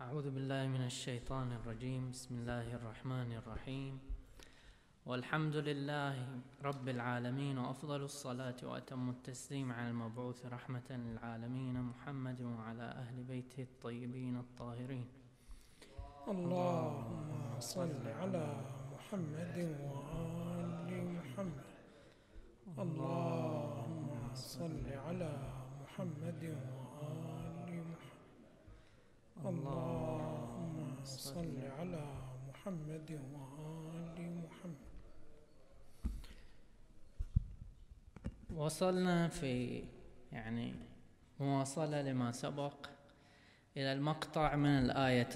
أعوذ بالله من الشيطان الرجيم. بسم الله الرحمن الرحيم. والحمد لله رب العالمين وأفضل الصلاة وأتم التسليم على المبعوث رحمة للعالمين محمد وعلى أهل بيته الطيبين الطاهرين. اللهم صل على محمد وآل محمد. اللهم صل على محمد وآل اللهم صل على محمد وآل محمد. وصلنا في يعني مواصلة لما سبق إلى المقطع من الآية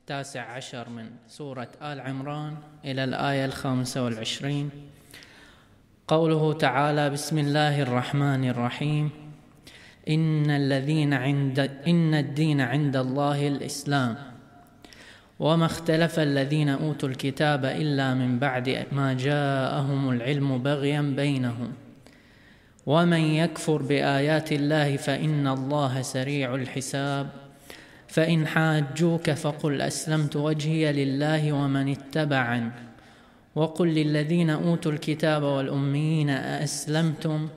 التاسع عشر من سورة آل عمران إلى الآية الخامسة والعشرين. قوله تعالى بسم الله الرحمن الرحيم. إن الذين عند إن الدين عند الله الإسلام. وما اختلف الذين أوتوا الكتاب إلا من بعد ما جاءهم العلم بغيا بينهم. ومن يكفر بآيات الله فإن الله سريع الحساب. فإن حاجوك فقل أسلمت وجهي لله ومن اتبعني. وقل للذين أوتوا الكتاب والأميين أأسلمتم؟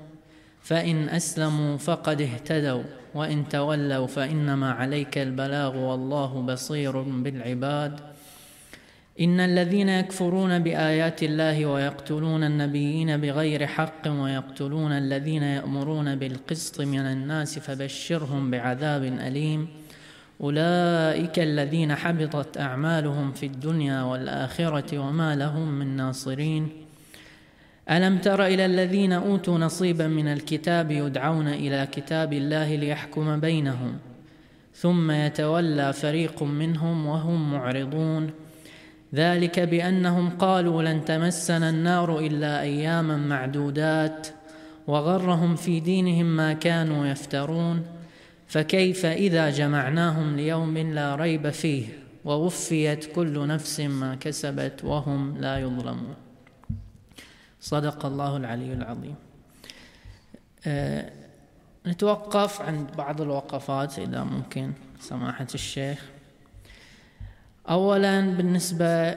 فإن أسلموا فقد اهتدوا وإن تولوا فإنما عليك البلاغ والله بصير بالعباد. إن الذين يكفرون بآيات الله ويقتلون النبيين بغير حق ويقتلون الذين يأمرون بالقسط من الناس فبشرهم بعذاب أليم. أولئك الذين حبطت أعمالهم في الدنيا والآخرة وما لهم من ناصرين. ألم تر إلى الذين أوتوا نصيبا من الكتاب يدعون إلى كتاب الله ليحكم بينهم ثم يتولى فريق منهم وهم معرضون. ذلك بأنهم قالوا لن تمسنا النار إلا أياما معدودات وغرهم في دينهم ما كانوا يفترون. فكيف إذا جمعناهم ليوم لا ريب فيه ووفيت كل نفس ما كسبت وهم لا يظلمون. صدق الله العلي العظيم أه نتوقف عند بعض الوقفات إذا ممكن سماحة الشيخ أولا بالنسبة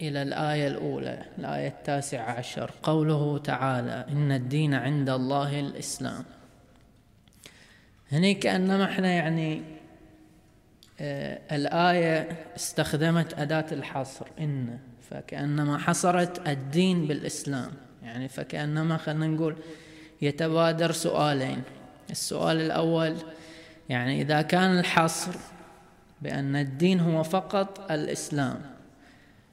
إلى الآية الأولى الآية التاسعة عشر قوله تعالى إن الدين عند الله الإسلام هني كأنما إحنا يعني آه الآية استخدمت أداة الحصر إن فكأنما حصرت الدين بالإسلام. يعني فكأنما خلينا نقول يتبادر سؤالين. السؤال الأول يعني إذا كان الحصر بأن الدين هو فقط الإسلام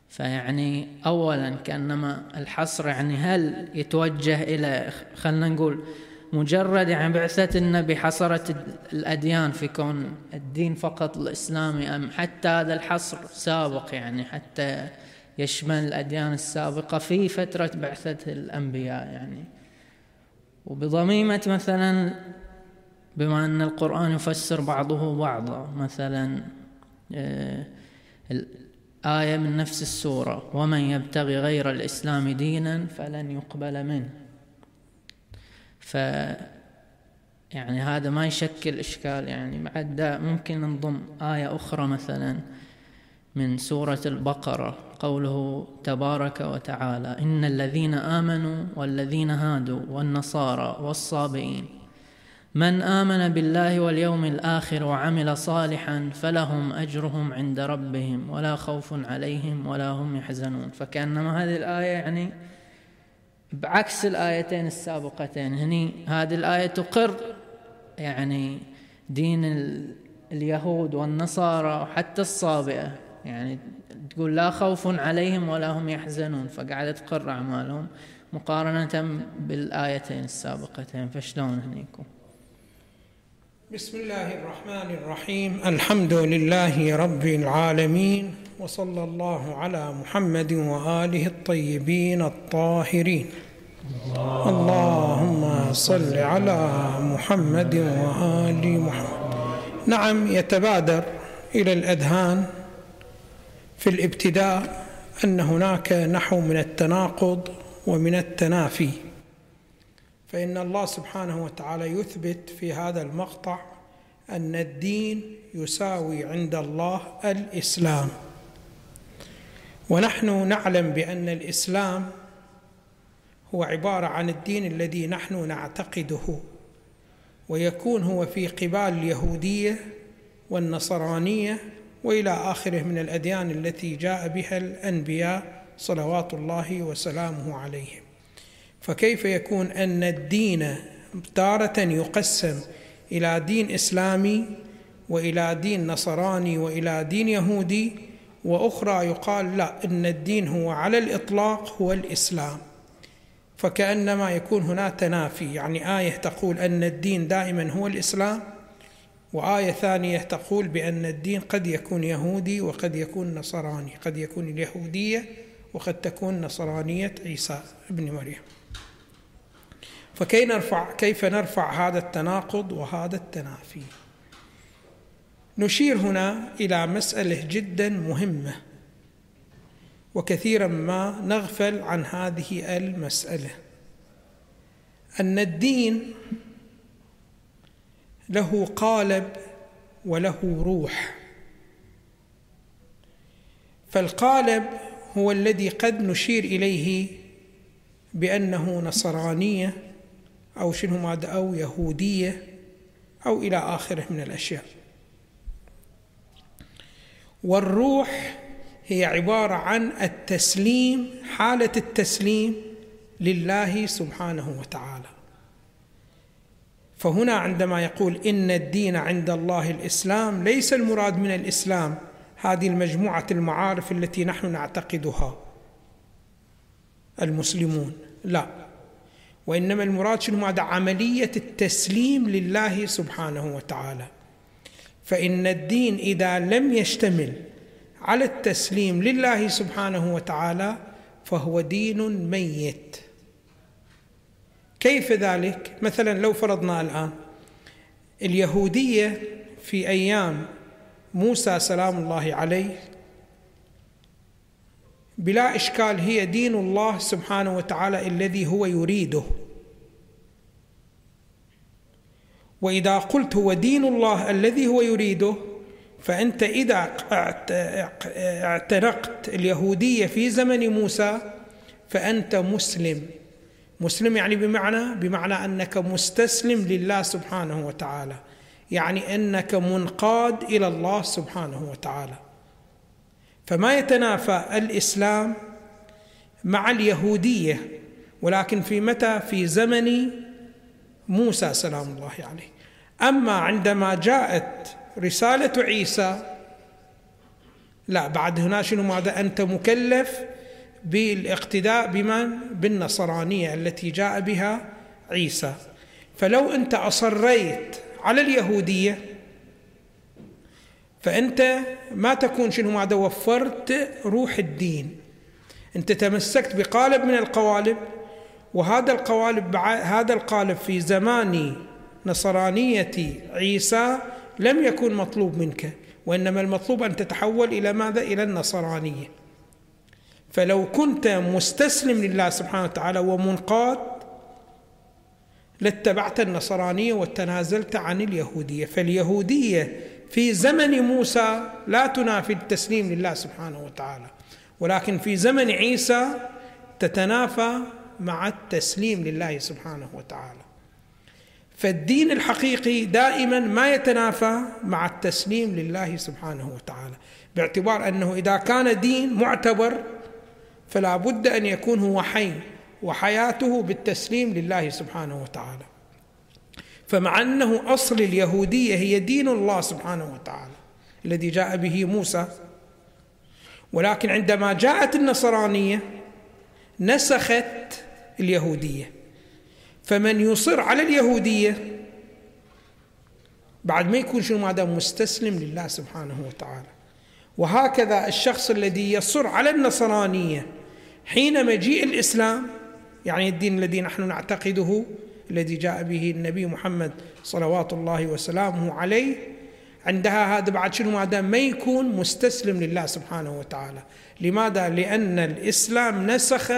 فيعني أولا كأنما الحصر يعني هل يتوجه إلى خلينا نقول مجرد يعني بعثة النبي حصرت الأديان في كون الدين فقط الإسلامي أم حتى هذا الحصر سابق يعني حتى يشمل الأديان السابقة في فترة بعثة الأنبياء يعني. وبضميمة مثلا بما أن القرآن يفسر بعضه بعضا مثلا الآية من نفس السورة ومن يبتغي غير الإسلام دينا فلن يقبل منه. ف يعني هذا ما يشكل إشكال يعني. بعد ممكن نضم آية أخرى مثلا من سورة البقرة. قوله تبارك وتعالى إن الذين آمنوا والذين هادوا والنصارى والصابئين من آمن بالله واليوم الآخر وعمل صالحا فلهم أجرهم عند ربهم ولا خوف عليهم ولا هم يحزنون. فكأنما هذه الآية يعني بعكس الآيتين السابقتين. هني هذه الآية تقر يعني دين اليهود والنصارى وحتى الصابئة. يعني تقول لا خوف عليهم ولا هم يحزنون فقاعدة تقر أعمالهم مقارنة بالآيتين السابقتين. فشلون هنيكم؟ بسم الله الرحمن الرحيم. الحمد لله رب العالمين وصلى الله على محمد وآله الطيبين الطاهرين. اللهم صل على محمد وآل محمد. نعم يتبادر إلى الأذهان. في الابتداء أن هناك نحو من التناقض ومن التنافي. فإن الله سبحانه وتعالى يثبت في هذا المقطع أن الدين يساوي عند الله الإسلام. ونحن نعلم بأن الإسلام هو عبارة عن الدين الذي نحن نعتقده ويكون هو في قبال اليهودية والنصرانية وإلى آخره من الأديان التي جاء بها الأنبياء صلوات الله وسلامه عليهم فكيف يكون أن الدين تارة يقسم إلى دين إسلامي وإلى دين نصراني وإلى دين يهودي وأخرى يقال لا إن الدين هو على الإطلاق هو الإسلام. فكأنما يكون هنا تنافي يعني آية تقول أن الدين دائما هو الإسلام وآية ثانية تقول بأن الدين قد يكون يهودي وقد يكون نصراني قد يكون اليهودية وقد تكون نصرانية عيسى ابن مريم. فكيف نرفع كيف نرفع هذا التناقض وهذا التنافي؟ نشير هنا إلى مسألة جدا مهمة وكثيرا ما نغفل عن هذه المسألة. أن الدين له قالب وله روح. فالقالب هو الذي قد نشير إليه بأنه نصرانية أو شنو ماذا أو يهودية أو إلى آخره من الأشياء. والروح هي عبارة عن التسليم حالة التسليم لله سبحانه وتعالى. فهنا عندما يقول إن الدين عند الله الإسلام ليس المراد من الإسلام هذه المجموعة المعارف التي نحن نعتقدها. المسلمون لا. وإنما المراد شنو؟ هذا عملية التسليم لله سبحانه وتعالى. فإن الدين إذا لم يشتمل على التسليم لله سبحانه وتعالى فهو دين ميت. كيف ذلك؟ مثلا لو فرضنا الآن اليهودية في أيام موسى سلام الله عليه بلا إشكال هي دين الله سبحانه وتعالى الذي هو يريده. وإذا قلت هو دين الله الذي هو يريده فأنت إذا اعتنقت اليهودية في زمن موسى فأنت مسلم. مسلم يعني بمعنى بمعنى أنك مستسلم لله سبحانه وتعالى. يعني أنك منقاد إلى الله سبحانه وتعالى. فما يتنافى الإسلام مع اليهودية ولكن في متى؟ في زمن موسى سلام الله عليه. أما عندما جاءت رسالة عيسى لا بعد هنا شنو؟ ماذا؟ أنت مكلف بالاقتداء بمن؟ بالنصرانية التي جاء بها عيسى. فلو أنت أصريت على اليهودية فأنت ما تكون شنو ماذا وفرت روح الدين. أنت تمسكت بقالب من القوالب وهذا القوالب هذا القالب في زمان نصرانية عيسى لم يكن مطلوب منك وإنما المطلوب أن تتحول إلى ماذا؟ إلى النصرانية. فلو كنت مستسلم لله سبحانه وتعالى ومنقاد لاتبعت النصرانية وتنازلت عن اليهودية. فاليهودية في زمن موسى لا تنافي التسليم لله سبحانه وتعالى ولكن في زمن عيسى تتنافى مع التسليم لله سبحانه وتعالى. فالدين الحقيقي دائما ما يتنافى مع التسليم لله سبحانه وتعالى باعتبار أنه إذا كان دين معتبر فلا بد أن يكون هو حي وحياته بالتسليم لله سبحانه وتعالى. فمع أنه أصل اليهودية هي دين الله سبحانه وتعالى الذي جاء به موسى ولكن عندما جاءت النصرانية نسخت اليهودية. فمن يصر على اليهودية بعد ما يكون شنو؟ ماذا مستسلم لله سبحانه وتعالى. وهكذا الشخص الذي يصر على النصرانية حين مجيء الإسلام يعني الدين الذي نحن نعتقده الذي جاء به النبي محمد صلوات الله وسلامه عليه عندها هذا بعد شنو؟ ماذا؟ ما يكون مستسلم لله سبحانه وتعالى. لماذا؟ لأن الإسلام نسخ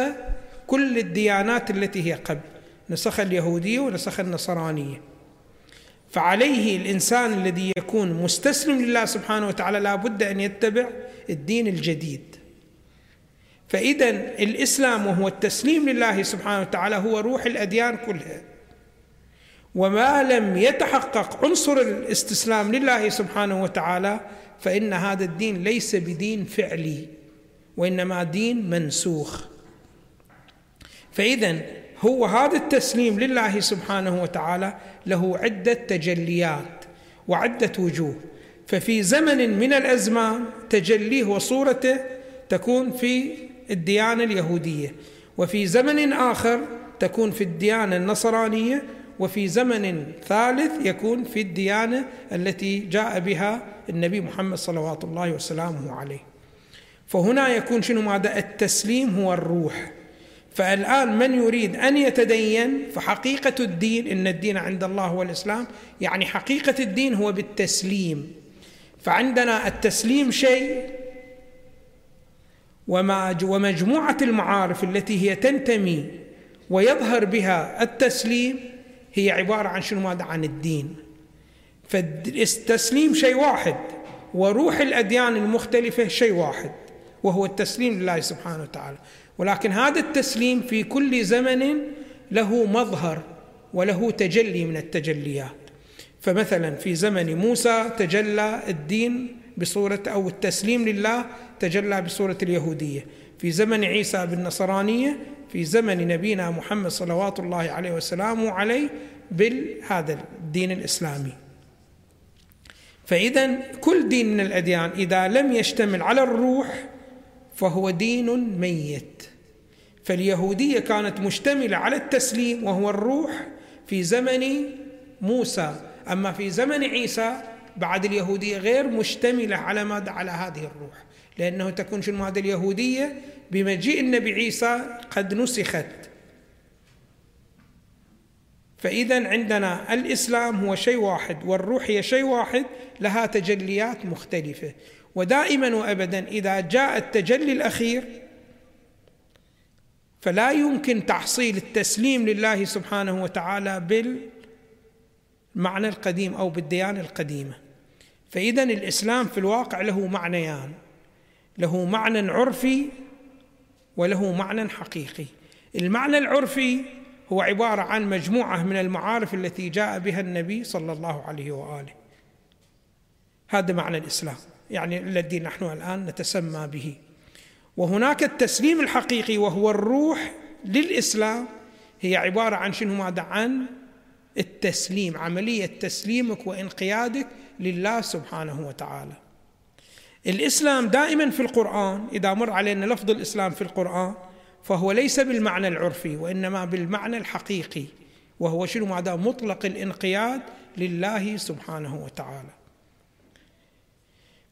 كل الديانات التي هي قبل. نسخ اليهودية ونسخ النصرانية. فعليه الإنسان الذي يكون مستسلم لله سبحانه وتعالى لا بد أن يتبع الدين الجديد. فإذا الإسلام وهو التسليم لله سبحانه وتعالى هو روح الأديان كلها. وما لم يتحقق عنصر الاستسلام لله سبحانه وتعالى فإن هذا الدين ليس بدين فعلي وإنما دين منسوخ. فإذا هو هذا التسليم لله سبحانه وتعالى له عدة تجليات وعدة وجوه. ففي زمن من الأزمان تجليه وصورته تكون في الديانة اليهودية. وفي زمن آخر تكون في الديانة النصرانية وفي زمن ثالث يكون في الديانة التي جاء بها النبي محمد صلوات الله وسلامه عليه. فهنا يكون شنو ماذا؟ التسليم هو الروح. فالآن من يريد أن يتدين؟ فحقيقة الدين إن الدين عند الله هو الإسلام يعني حقيقة الدين هو بالتسليم. فعندنا التسليم شيء ومجموعة المعارف التي هي تنتمي ويظهر بها التسليم هي عبارة عن شنو؟ ماذا؟ عن الدين. فالتسليم شيء واحد وروح الأديان المختلفة شيء واحد وهو التسليم لله سبحانه وتعالى. ولكن هذا التسليم في كل زمن له مظهر وله تجلي من التجليات. فمثلا في زمن موسى تجلى الدين بصورة أو التسليم لله تجلى بصورة اليهودية. في زمن عيسى بالنصرانية في زمن نبينا محمد صلوات الله عليه وسلامه عليه بهذا الدين الإسلامي. فإذا كل دين من الأديان إذا لم يشتمل على الروح فهو دين ميت. فاليهودية كانت مشتملة على التسليم وهو الروح في زمن موسى. أما في زمن عيسى بعد اليهودية غير مشتملة على ماذا على هذه الروح. لأنه تكون شنو هذه اليهودية؟ بمجيء النبي عيسى قد نسخت. فإذا عندنا الإسلام هو شيء واحد والروح هي شيء واحد لها تجليات مختلفة. ودائما وابدا إذا جاء التجلي الأخير فلا يمكن تحصيل التسليم لله سبحانه وتعالى بالمعنى القديم أو بالديانة القديمة. فاذا الإسلام في الواقع له معنيان. له معنى عرفي وله معنى حقيقي. المعنى العرفي هو عبارة عن مجموعة من المعارف التي جاء بها النبي صلى الله عليه وآله. هذا معنى الإسلام يعني الذي نحن الآن نتسمى به. وهناك التسليم الحقيقي وهو الروح للإسلام هي عبارة عن شنو؟ ماذا؟ عن التسليم عملية تسليمك وإنقيادك لله سبحانه وتعالى. الإسلام دائما في القرآن إذا مر علينا لفظ الإسلام في القرآن فهو ليس بالمعنى العرفي وإنما بالمعنى الحقيقي وهو شنو؟ ماذا مطلق الانقياد لله سبحانه وتعالى.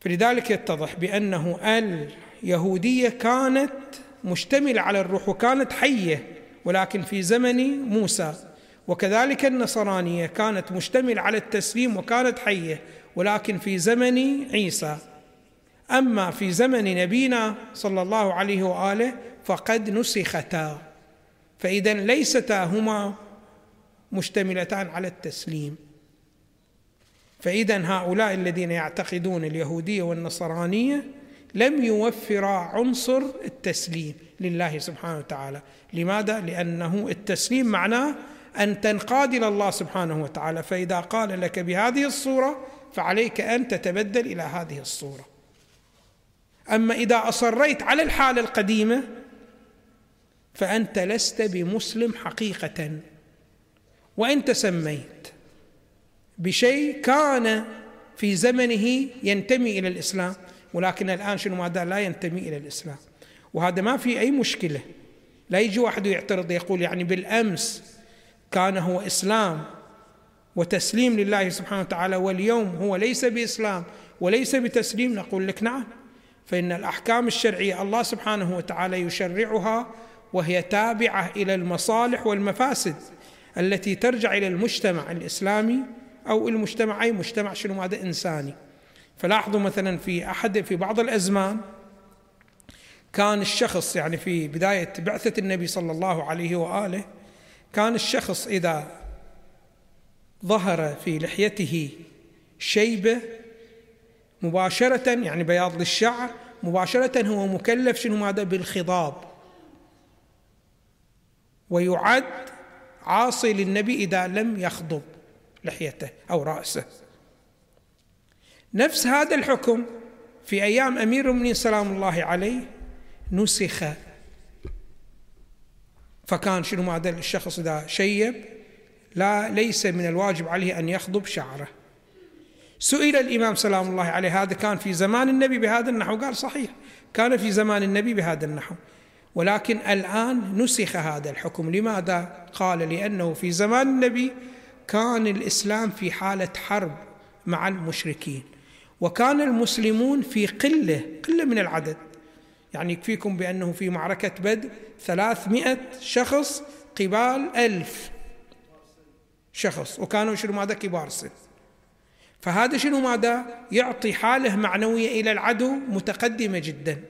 فلذلك يتضح بأنه اليهودية كانت مشتملة على الروح وكانت حية ولكن في زمن موسى. وكذلك النصرانية كانت مشتملة على التسليم وكانت حية. ولكن في زمن عيسى. أما في زمن نبينا صلى الله عليه وآله فقد نسختا. فاذا ليستا هما مشتملتان على التسليم. فإذا هؤلاء الذين يعتقدون اليهودية والنصرانية لم يوفرا عنصر التسليم لله سبحانه وتعالى. لماذا؟ لأنه التسليم معناه أن تنقاد إلى الله سبحانه وتعالى. فإذا قال لك بهذه الصورة فعليك أن تتبدل إلى هذه الصورة. أما إذا أصريت على الحالة القديمة فأنت لست بمسلم حقيقة. وإن تسميت بشيء كان في زمنه ينتمي إلى الإسلام ولكن الآن شنو ماذا؟ لا ينتمي إلى الإسلام. وهذا ما في أي مشكلة. لا يجي واحد يعترض يقول يعني بالأمس كان هو إسلام. وتسليم لله سبحانه وتعالى واليوم هو ليس بإسلام وليس بتسليم نقول لك نعم. فإن الأحكام الشرعية الله سبحانه وتعالى يشرعها وهي تابعة إلى المصالح والمفاسد التي ترجع إلى المجتمع الإسلامي أو المجتمع أي مجتمع شنو هذا؟ إنساني. فلاحظوا مثلا في أحد في بعض الأزمان كان الشخص يعني في بداية بعثة النبي صلى الله عليه وآله كان الشخص إذا ظهر في لحيته شيبة مباشرة يعني بياض للشعر مباشرة هو مكلف شنو ماذا؟ بالخضاب. ويعد عاصي للنبي إذا لم يخضب لحيته أو رأسه. نفس هذا الحكم في أيام أمير المؤمنين سلام الله عليه نسخ. فكان شنو ماذا؟ الشخص إذا شيب. لا ليس من الواجب عليه أن يخضب شعره. سئل الإمام سلام الله عليه هذا كان في زمان النبي بهذا النحو؟ قال صحيح كان في زمان النبي بهذا النحو. ولكن الآن نسخ هذا الحكم. لماذا؟ قال لأنه في زمان النبي كان الإسلام في حالة حرب مع المشركين وكان المسلمون في قلة قلة من العدد. يعني يكفيكم بأنه في معركة بدر ثلاثمائة شخص قبال ألف. شخص وكانوا شنو ماذا؟ كبار سن. فهذا شنو ماذا؟ يعطي حالة معنوية إلى العدو متقدمة جدا.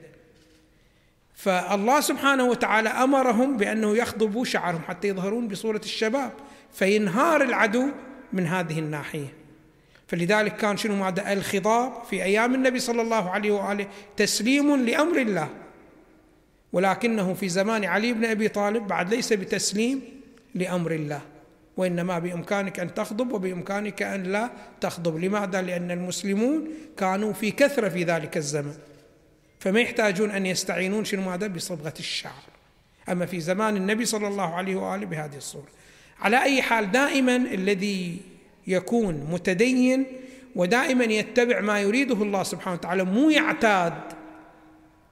فالله سبحانه وتعالى أمرهم بأنه يخضبوا شعرهم حتى يظهرون بصورة الشباب فينهار العدو من هذه الناحية. فلذلك كان شنو ماذا؟ الخضاب في أيام النبي صلى الله عليه وآله تسليم لأمر الله. ولكنه في زمان علي بن أبي طالب بعد ليس بتسليم لأمر الله. وإنما بإمكانك أن تخضب وبإمكانك أن لا تخضب. لماذا؟ لأن المسلمون كانوا في كثرة في ذلك الزمن. فما يحتاجون أن يستعينون شنو ماذا بصبغة الشعر. أما في زمان النبي صلى الله عليه وآله بهذه الصورة. على أي حال دائما الذي يكون متدين ودائما يتبع ما يريده الله سبحانه وتعالى مو يعتاد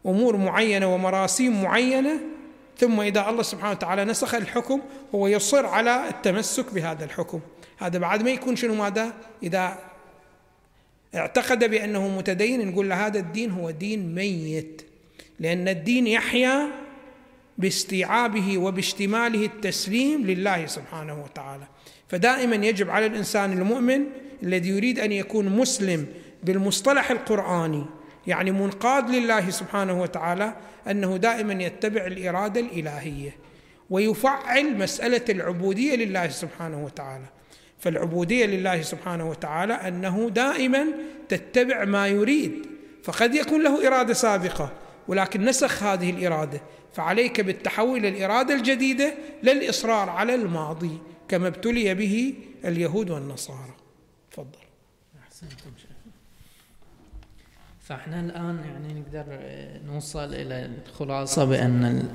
أمور معينة ومراسيم معينة ثم إذا الله سبحانه وتعالى نسخ الحكم هو يصر على التمسك بهذا الحكم. هذا بعد ما يكون شنو ماذا؟ إذا اعتقد بأنه متدين نقول له هذا الدين هو دين ميت. لأن الدين يحيا باستيعابه وباشتماله التسليم لله سبحانه وتعالى. فدائما يجب على الإنسان المؤمن الذي يريد أن يكون مسلم بالمصطلح القرآني يعني منقاد لله سبحانه وتعالى أنه دائما يتبع الإرادة الإلهية ويفعل مسألة العبودية لله سبحانه وتعالى. فالعبودية لله سبحانه وتعالى أنه دائما تتبع ما يريد فقد يكون له إرادة سابقة ولكن نسخ هذه الإرادة. فعليك بالتحول إلى الإرادة الجديدة للإصرار على الماضي كما ابتلي به اليهود والنصارى. تفضل. أحسنتم. فاحنا الآن يعني نقدر نوصل إلى الخلاصة بأن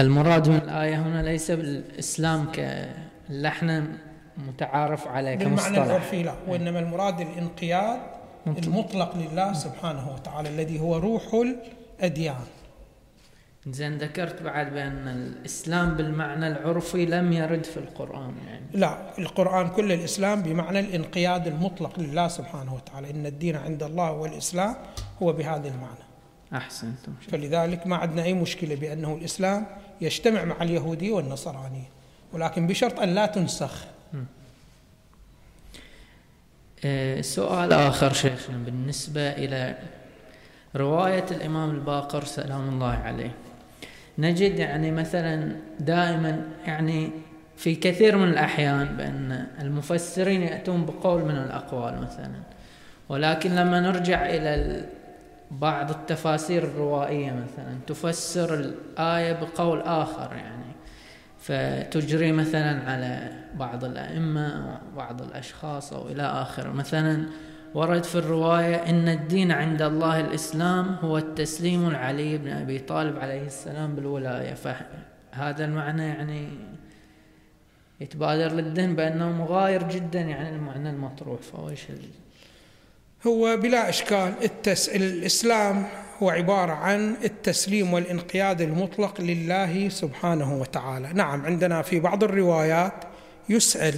المراد من الآية هنا ليس بالإسلام كاللحن متعارف عليه كمصطلح. بالمعنى العرفي لا وإنما المراد الانقياد المطلق لله سبحانه وتعالى الذي هو روح الأديان. زين ذكرت بعد بأن الإسلام بالمعنى العرفي لم يرد في القرآن يعني. لا القرآن كل الإسلام بمعنى الانقياد المطلق لله سبحانه وتعالى. إن الدين عند الله والإسلام هو بهذا المعنى. أحسنتم. فلذلك ما عندنا أي مشكلة بأنه الإسلام يجتمع مع اليهودية والنصرانية ولكن بشرط أن لا تنسخ. أه سؤال آخر شيخنا بالنسبة إلى رواية الإمام الباقر سلام الله عليه. نجد يعني مثلا دائما يعني في كثير من الأحيان بأن المفسرين يأتون بقول من الأقوال مثلا. ولكن لما نرجع إلى بعض التفاسير الروائية مثلا تفسر الآية بقول آخر يعني. فتجري مثلا على بعض الأئمة وبعض الأشخاص أو إلى آخره. مثلا ورد في الرواية إن الدين عند الله الإسلام هو التسليم العلي بن أبي طالب عليه السلام بالولاية. فهذا المعنى يعني يتبادر للذهن بأنه مغاير جدا يعني المعنى المطروح. فهو إيش هو بلا إشكال التس... الإسلام هو عبارة عن التسليم والانقياد المطلق لله سبحانه وتعالى. نعم عندنا في بعض الروايات يسأل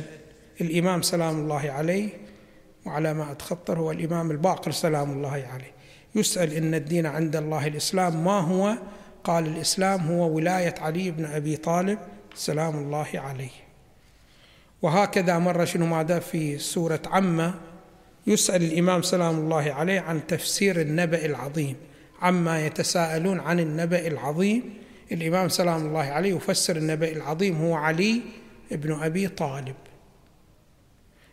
الإمام سلام الله عليه وعلى ما أتخطر هو الإمام الباقر سلام الله عليه. يسأل إن الدين عند الله الإسلام ما هو؟ قال الإسلام هو ولاية علي بن أبي طالب سلام الله عليه. وهكذا مر شنو ماذا في سورة عمة؟ يسأل الإمام سلام الله عليه عن تفسير النبأ العظيم. عما يتساءلون عن النبأ العظيم. الإمام سلام الله عليه يفسر النبأ العظيم هو علي بن أبي طالب.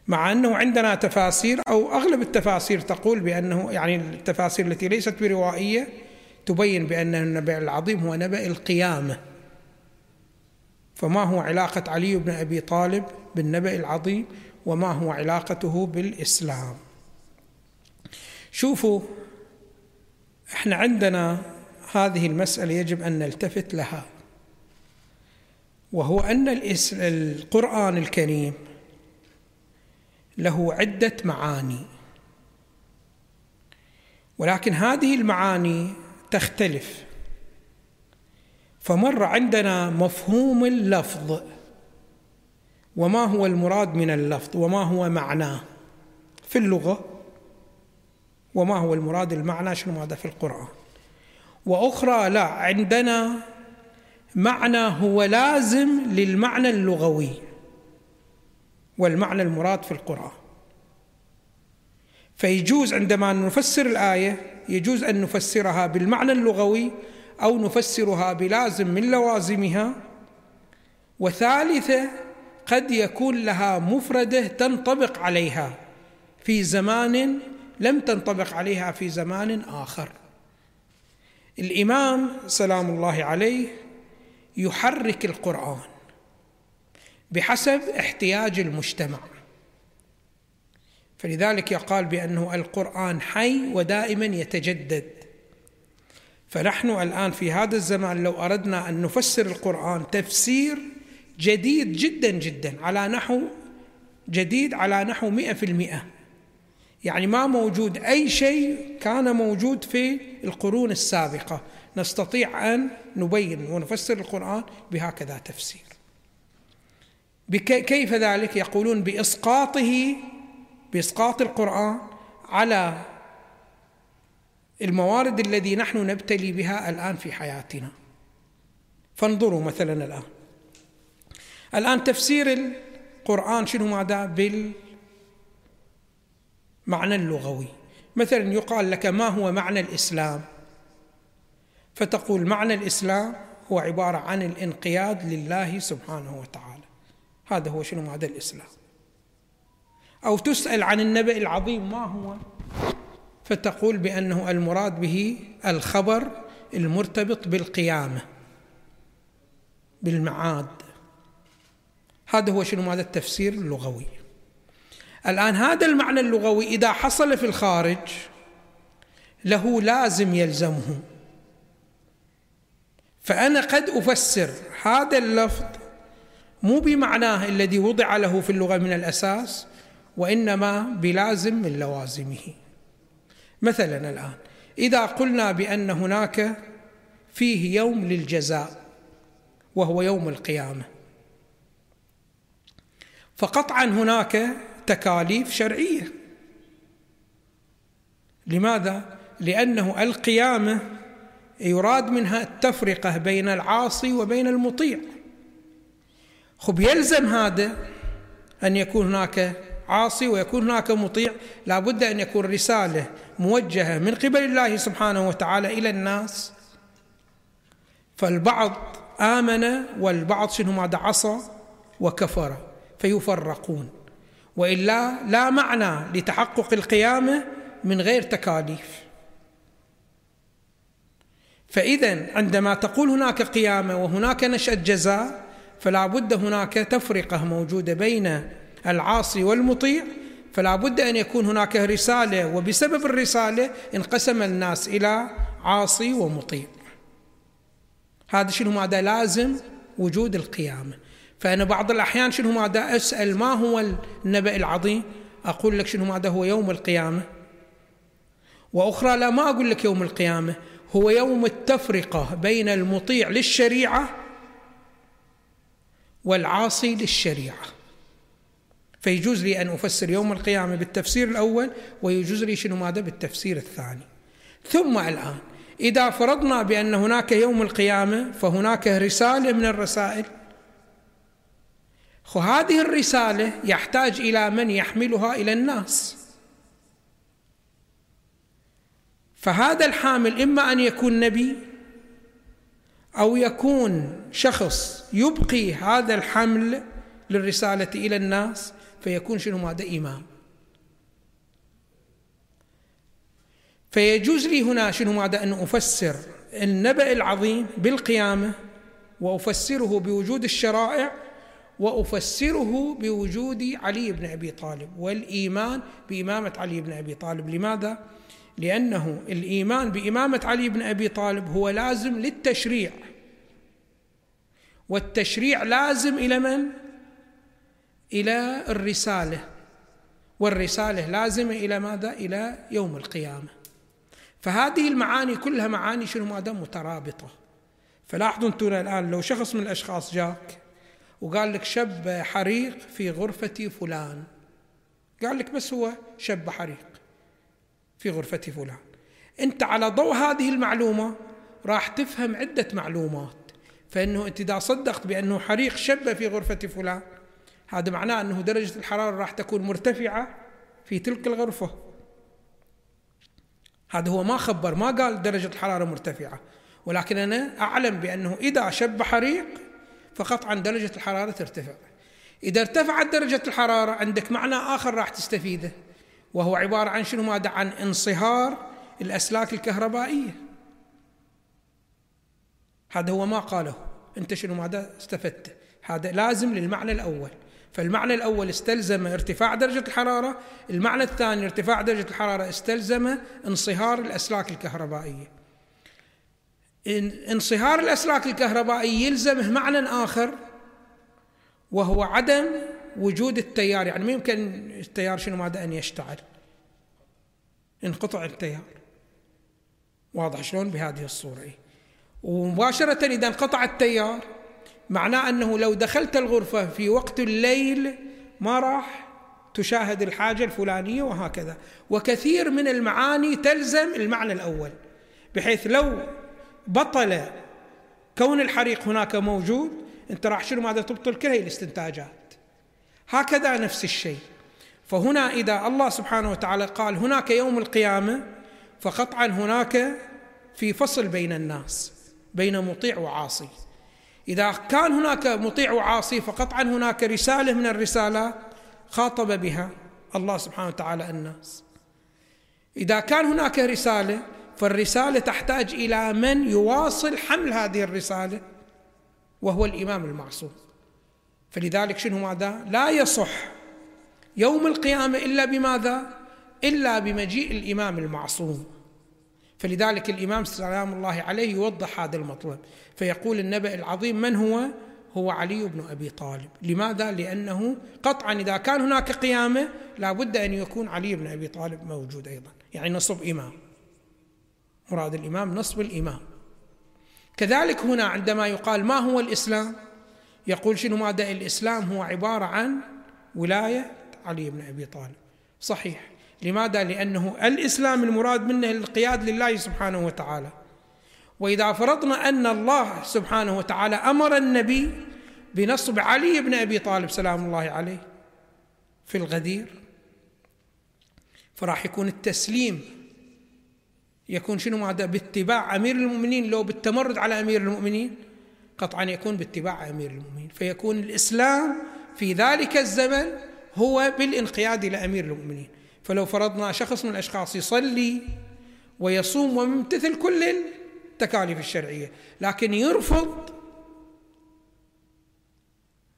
مع أنه عندنا تفاسير أو أغلب التفاسير تقول بأنه يعني التفاسير التي ليست بروائية تبين بأن النبأ العظيم هو نبأ القيامة. فما هو علاقة علي بن أبي طالب بالنبأ العظيم وما هو علاقته بالإسلام؟ شوفوا إحنا عندنا هذه المسألة يجب أن نلتفت لها وهو أن القرآن الكريم له عدة معاني. ولكن هذه المعاني تختلف. فمر عندنا مفهوم اللفظ. وما هو المراد من اللفظ؟ وما هو معناه؟ في اللغة. وما هو المراد؟ المعنى شنو؟ هذا في القرآن. وأخرى لا عندنا معنى هو لازم للمعنى اللغوي. والمعنى المراد في القرآن. فيجوز عندما نفسر الآية يجوز أن نفسرها بالمعنى اللغوي أو نفسرها بلازم من لوازمها. وثالثة قد يكون لها مفردة تنطبق عليها في زمان لم تنطبق عليها في زمان آخر. الإمام سلام الله عليه يحرك القرآن. بحسب احتياج المجتمع. فلذلك يقال بأنه القرآن حي ودائما يتجدد. فنحن الآن في هذا الزمان لو أردنا أن نفسر القرآن تفسير جديد جدا جدا على نحو جديد على نحو مئة في المئة. يعني ما موجود أي شيء كان موجود في القرون السابقة. نستطيع أن نبين ونفسر القرآن بهكذا تفسير. كيف ذلك؟ يقولون بإسقاطه بإسقاط القرآن على الموارد الذي نحن نبتلي بها الآن في حياتنا. فانظروا مثلا الآن. الآن تفسير القرآن شنو ماذا؟ بالمعنى اللغوي. مثلا يقال لك ما هو معنى الإسلام؟ فتقول معنى الإسلام هو عبارة عن الانقياد لله سبحانه وتعالى. هذا هو شنو هذا الإسلام أو تسأل عن النبأ العظيم ما هو؟ فتقول بأنه المراد به الخبر المرتبط بالقيامة بالمعاد. هذا هو شنو هذا التفسير اللغوي. الآن هذا المعنى اللغوي إذا حصل في الخارج له لازم يلزمه. فأنا قد أفسر هذا اللفظ مو بمعناه الذي وضع له في اللغة من الأساس وإنما بلازم من لوازمه. مثلا الآن إذا قلنا بأن هناك فيه يوم للجزاء وهو يوم القيامة فقطعا هناك تكاليف شرعية. لماذا؟ لأنه القيامة يراد منها التفرقة بين العاصي وبين المطيع. خب يلزم هذا أن يكون هناك عاصي ويكون هناك مطيع. لابد أن يكون رسالة موجهة من قبل الله سبحانه وتعالى إلى الناس. فالبعض آمن والبعض شنو ماذا عصى وكفر فيفرقون. وإلا لا معنى لتحقق القيامة من غير تكاليف. فاذا عندما تقول هناك قيامة وهناك نشأة جزاء فلا بد هناك تفرقة موجودة بين العاصي والمطيع فلا بد أن يكون هناك رسالة وبسبب الرسالة انقسم الناس إلى عاصي ومطيع. هذا شنو ماذا؟ لازم وجود القيامة. فأنا بعض الأحيان شنو ماذا؟ أسأل ما هو النبأ العظيم؟ أقول لك شنو ماذا هو يوم القيامة؟ وأخرى لا ما أقول لك يوم القيامة هو يوم التفرقة بين المطيع للشريعة والعاصي للشريعة. فيجوز لي أن أفسر يوم القيامة بالتفسير الأول ويجوز لي شنو ماذا؟ بالتفسير الثاني. ثم الآن إذا فرضنا بأن هناك يوم القيامة فهناك رسالة من الرسائل. هذه الرسالة يحتاج إلى من يحملها؟ إلى الناس. فهذا الحامل إما أن يكون نبي أو يكون شخص يبقي هذا الحمل للرسالة إلى الناس فيكون شنو؟ ماذا إمام. فيجوز لي هنا شنو؟ ماذا أن أفسر النبأ العظيم بالقيامة وأفسره بوجود الشرائع وأفسره بوجود علي بن أبي طالب والإيمان بإمامة علي بن أبي طالب. لماذا؟ لأنه الإيمان بإمامة علي بن أبي طالب هو لازم للتشريع والتشريع لازم إلى من؟ إلى الرسالة والرسالة لازمة إلى ماذا؟ إلى يوم القيامة فهذه المعاني كلها معاني شنو ماذا؟ مترابطة فلاحظوا أنتم الآن لو شخص من الأشخاص جاك وقال لك شب حريق في غرفة فلان قال لك بس هو شب حريق في غرفة فلان. أنت على ضوء هذه المعلومة راح تفهم عدة معلومات. فإنه أنت إذا صدقت بأنه حريق شب في غرفة فلان هذا معناه أنه درجة الحرارة راح تكون مرتفعة في تلك الغرفة. هذا هو ما خبر ما قال درجة الحرارة مرتفعة. ولكن أنا أعلم بأنه إذا شب حريق فقطعا درجة الحرارة ترتفع. إذا ارتفعت درجة الحرارة عندك معنى آخر راح تستفيده. وهو عبارة عن شنو؟ ماذا عن انصهار الأسلاك الكهربائية. هذا هو ما قاله. أنت شنو ماذا استفدت. هذا لازم للمعنى الأول. فالمعنى الأول استلزم ارتفاع درجة الحرارة. المعنى الثاني ارتفاع درجة الحرارة استلزم انصهار الأسلاك الكهربائية. انصهار الأسلاك الكهربائية يلزمه معنى آخر وهو عدم وجود التيار يعني ما يمكن التيار شنو ماذا أن يشتعل. انقطع التيار. واضح شلون بهذه الصورة. إيه؟ ومباشرة إذا انقطع التيار معناه أنه لو دخلت الغرفة في وقت الليل ما راح تشاهد الحاجة الفلانية وهكذا. وكثير من المعاني تلزم المعنى الأول بحيث لو بطل كون الحريق هناك موجود أنت راح شنو ماذا تبطل كل هي الاستنتاجات. هكذا نفس الشيء. فهنا إذا الله سبحانه وتعالى قال هناك يوم القيامة فقطعا هناك في فصل بين الناس بين مطيع وعاصي. إذا كان هناك مطيع وعاصي فقطعا هناك رسالة من الرسالات خاطب بها الله سبحانه وتعالى الناس. إذا كان هناك رسالة فالرسالة تحتاج إلى من يواصل حمل هذه الرسالة وهو الإمام المعصوم. فلذلك شنو ماذا؟ لا يصح يوم القيامة إلا بماذا؟ إلا بمجيء الإمام المعصوم. فلذلك الإمام سلام الله عليه يوضح هذا المطلب فيقول النبأ العظيم من هو؟ هو علي بن أبي طالب. لماذا؟ لأنه قطعا إذا كان هناك قيامة لا بد أن يكون علي بن أبي طالب موجود أيضا. يعني نصب إمام. مراد الإمام نصب الإمام. كذلك هنا عندما يقال ما هو الإسلام؟ يقول شنو ماذا؟ الإسلام هو عبارة عن ولاية علي بن أبي طالب. صحيح. لماذا؟ لأنه الإسلام المراد منه القياد لله سبحانه وتعالى. وإذا فرضنا أن الله سبحانه وتعالى أمر النبي بنصب علي بن أبي طالب سلام الله عليه في الغدير فراح يكون التسليم. يكون شنو ماذا؟ باتباع أمير المؤمنين لو بالتمرد على أمير المؤمنين. قطعا يكون باتباع أمير المؤمنين. فيكون الإسلام في ذلك الزمن هو بالانقياد إلى أمير المؤمنين. فلو فرضنا شخص من الأشخاص يصلي ويصوم ويمتثل كل التكاليف الشرعية لكن يرفض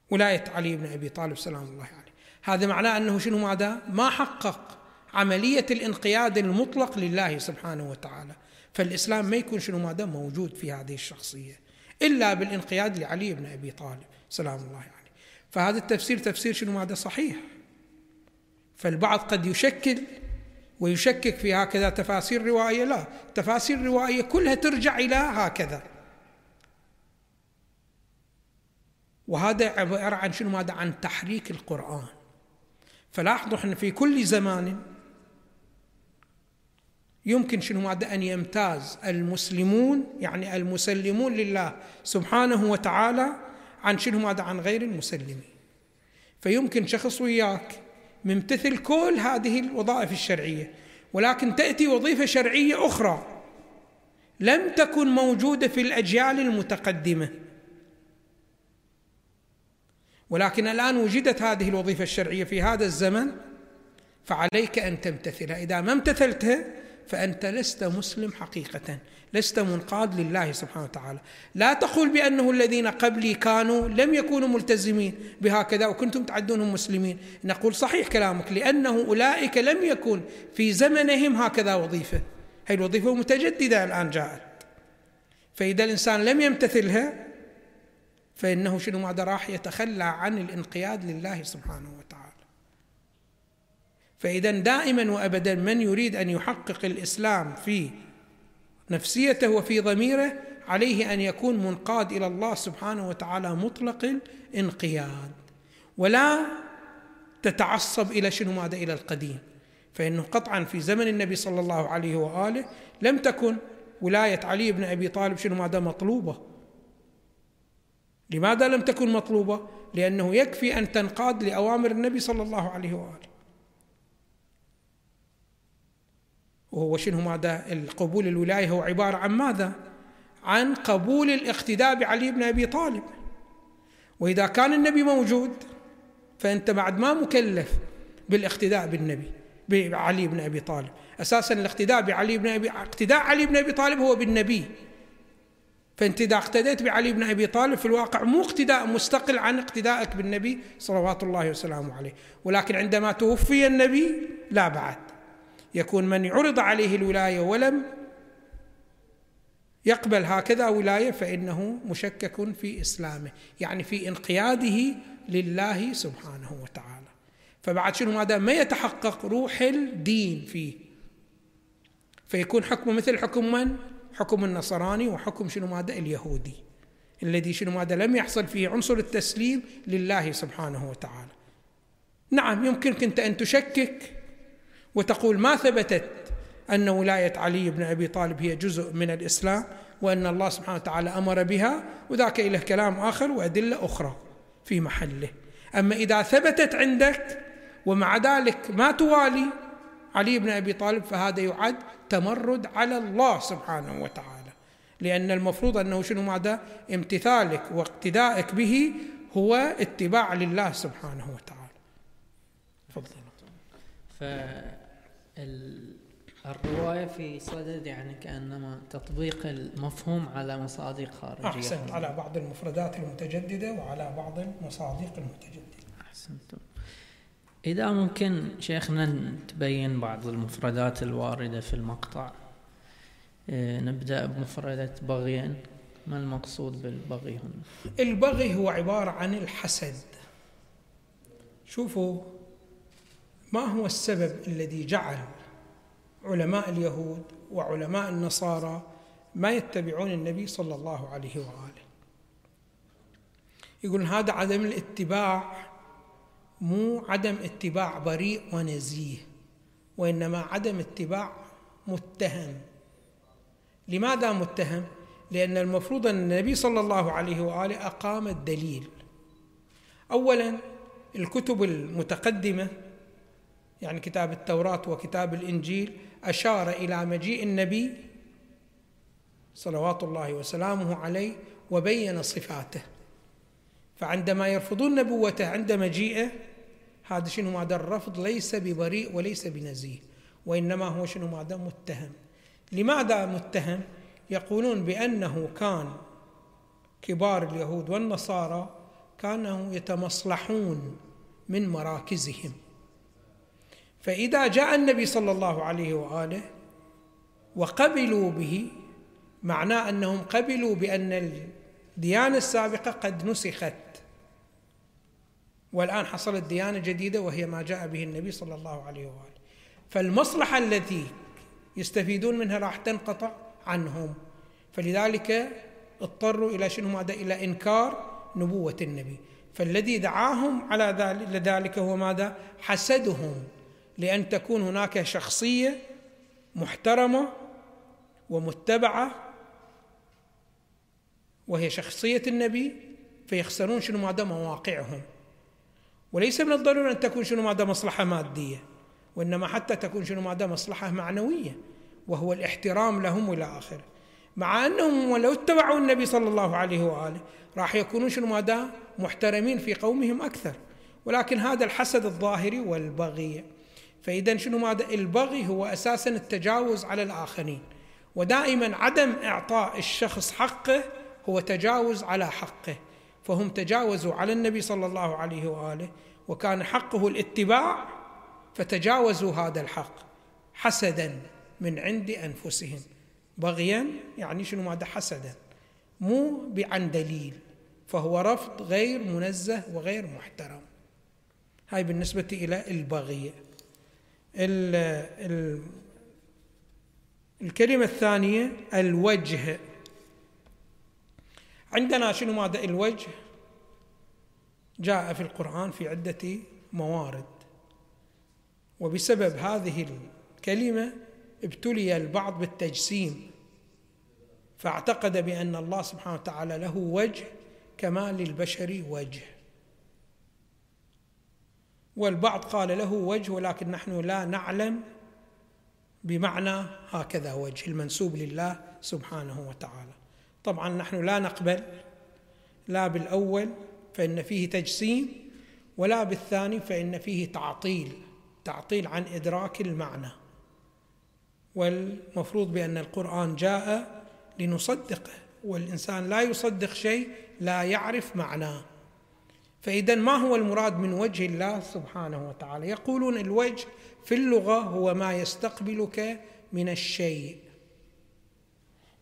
ولاية علي بن أبي طالب سلام الله عليه. هذا معناه أنه شنو ماذا؟ ما حقق عملية الانقياد المطلق لله سبحانه وتعالى. فالإسلام ما يكون شنو ماذا؟ موجود في هذه الشخصية. إلا بالانقياد لعلي بن أبي طالب سلام الله عليه. فهذا التفسير تفسير شنو؟ ماذا صحيح. فالبعض قد يشكل ويشكك في هكذا تفاسير روائية. لا تفاسير روائية كلها ترجع إلى هكذا. وهذا عبارة عن شنو؟ ماذا عن تحريك القرآن. فلاحظوا إحنا في كل زمان يمكن شنو ماذا أن يمتاز المسلمون يعني المسلمون لله سبحانه وتعالى عن شنو ماذا عن غير المسلمين. فيمكن شخص وياك ممتثل كل هذه الوظائف الشرعية ولكن تأتي وظيفة شرعية أخرى لم تكن موجودة في الأجيال المتقدمة. ولكن الآن وجدت هذه الوظيفة الشرعية في هذا الزمن فعليك أن تمتثلها. إذا ما امتثلتها فأنت لست مسلم حقيقة لست منقاد لله سبحانه وتعالى. لا تقول بأنه الذين قبلي كانوا لم يكونوا ملتزمين بهكذا وكنتم تعدونهم مسلمين. نقول صحيح كلامك لأنه أولئك لم يكن في زمنهم هكذا وظيفة. هذه الوظيفة متجددة الآن جاءت. فإذا الإنسان لم يمتثلها فإنه شنو ماذا راح يتخلى عن الانقياد لله سبحانه وتعالى. فإذا دائما وابدا من يريد أن يحقق الإسلام في نفسيته وفي ضميره عليه أن يكون منقاد إلى الله سبحانه وتعالى مطلق الانقياد ولا تتعصب إلى شنو ماذا إلى القديم. فانه قطعا في زمن النبي صلى الله عليه وآله لم تكن ولاية علي بن أبي طالب شنو ماذا مطلوبة. لماذا لم تكن مطلوبة؟ لأنه يكفي أن تنقاد لأوامر النبي صلى الله عليه وآله. وهو شنو ماذا القبول الولاية هو عبارة عن ماذا؟ عن قبول الاقتداء بعلي بن أبي طالب. وإذا كان النبي موجود فأنت بعد ما مكلف بالاقتداء بالنبي بعلي بن أبي طالب. أساسا الاقتداء بعلي بن أبي اقتداء علي بن أبي طالب هو بالنبي. فأنت إذا اقتديت بعلي بن أبي طالب في الواقع مو اقتداء مستقل عن اقتدائك بالنبي صلوات الله وسلامه عليه. ولكن عندما توفي النبي لا بعد. يكون من عرض عليه الولاية ولم يقبل هكذا ولاية فإنه مشكك في إسلامه يعني في انقياده لله سبحانه وتعالى. فبعد شنو دام ما يتحقق روح الدين فيه. فيكون حكمه مثل حكم من؟ حكم النصراني وحكم شنو ماذا؟ اليهودي الذي شنو ماذا؟ لم يحصل فيه عنصر التسليم لله سبحانه وتعالى. نعم يمكنك أنت أن تشكك وتقول ما ثبتت أن ولاية علي بن أبي طالب هي جزء من الإسلام وأن الله سبحانه وتعالى أمر بها وذاك له كلام آخر وأدلة أخرى في محله. أما إذا ثبتت عندك ومع ذلك ما توالي علي بن أبي طالب فهذا يعد تمرد على الله سبحانه وتعالى. لأن المفروض أنه شنو ماذا؟ امتثالك واقتدائك به هو اتباع لله سبحانه وتعالى. تفضل. الرواية في صدد يعني كأنما تطبيق المفهوم على مصادق خارجية. أحسنت. على بعض المفردات المتجددة وعلى بعض المصادق المتجددة. أحسنتم. إذا ممكن شيخنا تبين بعض المفردات الواردة في المقطع. إيه، نبدأ بمفردة بغيا ما المقصود بالبغي هنا؟ البغي هو عبارة عن الحسد. شوفوا ما هو السبب الذي جعل علماء اليهود وعلماء النصارى ما يتبعون النبي صلى الله عليه وآله؟ يقول هذا عدم الاتباع مو عدم اتباع بريء ونزيه وإنما عدم اتباع متهم. لماذا متهم؟ لأن المفروض أن النبي صلى الله عليه وآله أقام الدليل. اولا الكتب المتقدمة يعني كتاب التوراة وكتاب الإنجيل أشار إلى مجيء النبي صلوات الله وسلامه عليه وبين صفاته. فعندما يرفضون نبوته عند مجيئه هذا شنو ماذا الرفض؟ ليس ببريء وليس بنزيه وإنما هو شنو ماذا متهم. لماذا متهم؟ يقولون بأنه كان كبار اليهود والنصارى كانوا يتمصلحون من مراكزهم. فإذا جاء النبي صلى الله عليه وآله وقبلوا به معناه أنهم قبلوا بأن الديانة السابقة قد نسخت. والآن حصلت ديانة جديدة وهي ما جاء به النبي صلى الله عليه وآله. فالمصلحة التي يستفيدون منها راح تنقطع عنهم. فلذلك اضطروا إلى شنو ماذا إلى إنكار نبوة النبي. فالذي دعاهم على ذلك هو ماذا؟ حسدهم. لأن تكون هناك شخصية محترمة ومتبعة وهي شخصية النبي فيخسرون شنو ماذا مواقعهم. وليس من الضروري أن تكون شنو ماذا مصلحة مادية وإنما حتى تكون شنو ماذا مصلحة معنوية وهو الاحترام لهم إلى آخره. مع أنهم ولو اتبعوا النبي صلى الله عليه وآله راح يكونون شنو ماذا محترمين في قومهم أكثر. ولكن هذا الحسد الظاهري والبغي. فإذا شنو ماذا؟ البغي هو أساسا التجاوز على الآخرين. ودائما عدم إعطاء الشخص حقه هو تجاوز على حقه. فهم تجاوزوا على النبي صلى الله عليه وآله وكان حقه الاتباع فتجاوزوا هذا الحق حسدا من عند أنفسهم. بغيا يعني شنو ماذا؟ حسدا. مو عن دليل فهو رفض غير منزه وغير محترم. هاي بالنسبة إلى البغي. ال ال الكلمة الثانية الوجه. عندنا شنو ماذا الوجه؟ جاء في القرآن في عدة موارد. وبسبب هذه الكلمة ابتلي البعض بالتجسيم. فاعتقد بأن الله سبحانه وتعالى له وجه كما للبشر وجه. والبعض قال له وجه ولكن نحن لا نعلم بمعنى هكذا وجه المنسوب لله سبحانه وتعالى. طبعا نحن لا نقبل لا بالأول فإن فيه تجسيم ولا بالثاني فإن فيه تعطيل تعطيل عن إدراك المعنى. والمفروض بأن القرآن جاء لنصدقه والإنسان لا يصدق شيء لا يعرف معناه. فإذا ما هو المراد من وجه الله سبحانه وتعالى؟ يقولون الوجه في اللغة هو ما يستقبلك من الشيء.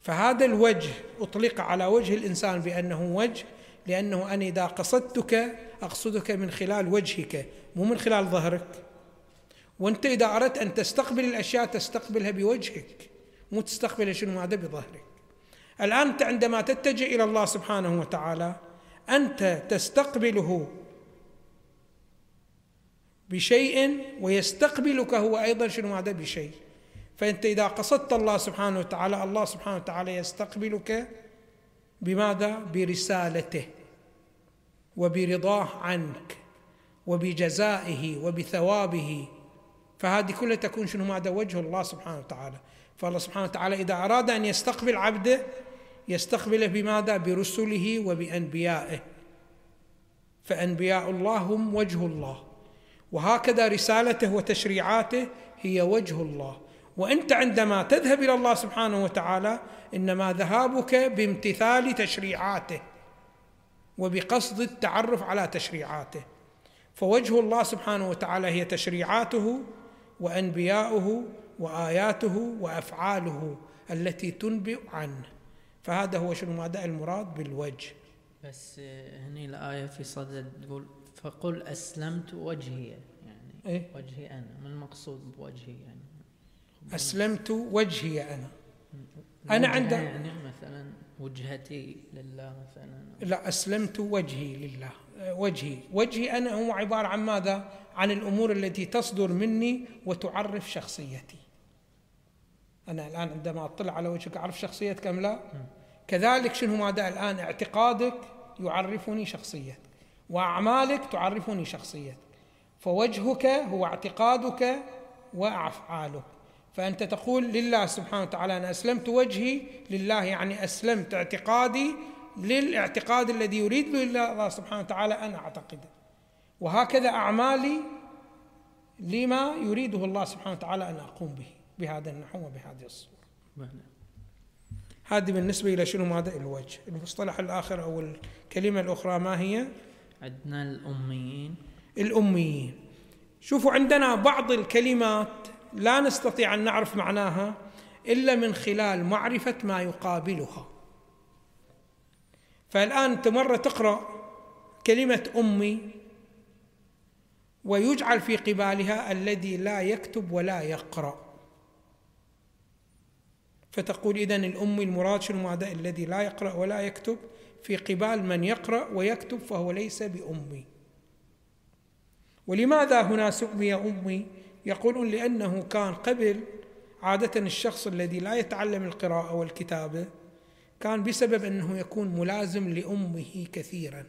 فهذا الوجه أطلق على وجه الإنسان بأنه وجه لأنه أنا إذا قصدتك أقصدك من خلال وجهك مو من خلال ظهرك. وأنت إذا أردت أن تستقبل الأشياء تستقبلها بوجهك مو تستقبلها شنو هذا؟ بظهرك. الآن انت عندما تتجه إلى الله سبحانه وتعالى أنت تستقبله بشيء ويستقبلك هو أيضا شنو هذا بشيء. فأنت إذا قصدت الله سبحانه وتعالى الله سبحانه وتعالى يستقبلك بماذا؟ برسالته وبرضاه عنك وبجزائه وبثوابه. فهذه كلها تكون شنو ماذا؟ وجه الله سبحانه وتعالى. فالله سبحانه وتعالى إذا أراد أن يستقبل عبده يستقبله بماذا؟ برسله وبأنبيائه. فأنبياء الله هم وجه الله. وهكذا رسالته وتشريعاته هي وجه الله. وأنت عندما تذهب إلى الله سبحانه وتعالى إنما ذهابك بامتثال تشريعاته وبقصد التعرف على تشريعاته. فوجه الله سبحانه وتعالى هي تشريعاته وأنبياؤه وآياته وأفعاله التي تنبئ عنه. فهذا هو شنو؟ ماذا المراد بالوجه. بس هني الآية في صدد تقول فقل أسلمت وجهي يعني إيه؟ وجهي أنا ما المقصود بوجهي يعني. أسلمت وجهي أنا. أنا عند يعني مثلا وجهتي لله مثلا. لا أسلمت وجهي لله. وجهي. وجهي أنا هو عبارة عن ماذا؟ عن الأمور التي تصدر مني وتعرف شخصيتي. أنا الآن عندما أطلع على وجهك أعرف شخصيتك أم لا؟ كذلك شنو ماذا الآن اعتقادك يعرفني شخصيتك وأعمالك تعرفني شخصيتك فوجهك هو اعتقادك وأفعالك. فأنت تقول لله سبحانه وتعالى أنا أسلمت وجهي لله يعني أسلمت اعتقادي للاعتقاد الذي يريد به الله سبحانه وتعالى أن أعتقده. وهكذا أعمالي لما يريده الله سبحانه وتعالى أن أقوم به بهذا النحو وبهذه الصورة. هذه بالنسبة إلى شنو ماذا الوجه؟ المصطلح الآخر أو الكلمة الأخرى ما هي؟ عندنا الأميين. الأميين. شوفوا عندنا بعض الكلمات لا نستطيع أن نعرف معناها إلا من خلال معرفة ما يقابلها. فالآن أنت مرة تقرأ كلمة أمي ويجعل في قبالها الذي لا يكتب ولا يقرأ. فتقول اذا الامي المراد شنو الذي لا يقرأ ولا يكتب؟ في قبال من يقرأ ويكتب فهو ليس بأمي. ولماذا هنا سمي أمي؟ يقولون لأنه كان قبل عادة الشخص الذي لا يتعلم القراءة والكتابة كان بسبب أنه يكون ملازم لأمه كثيرا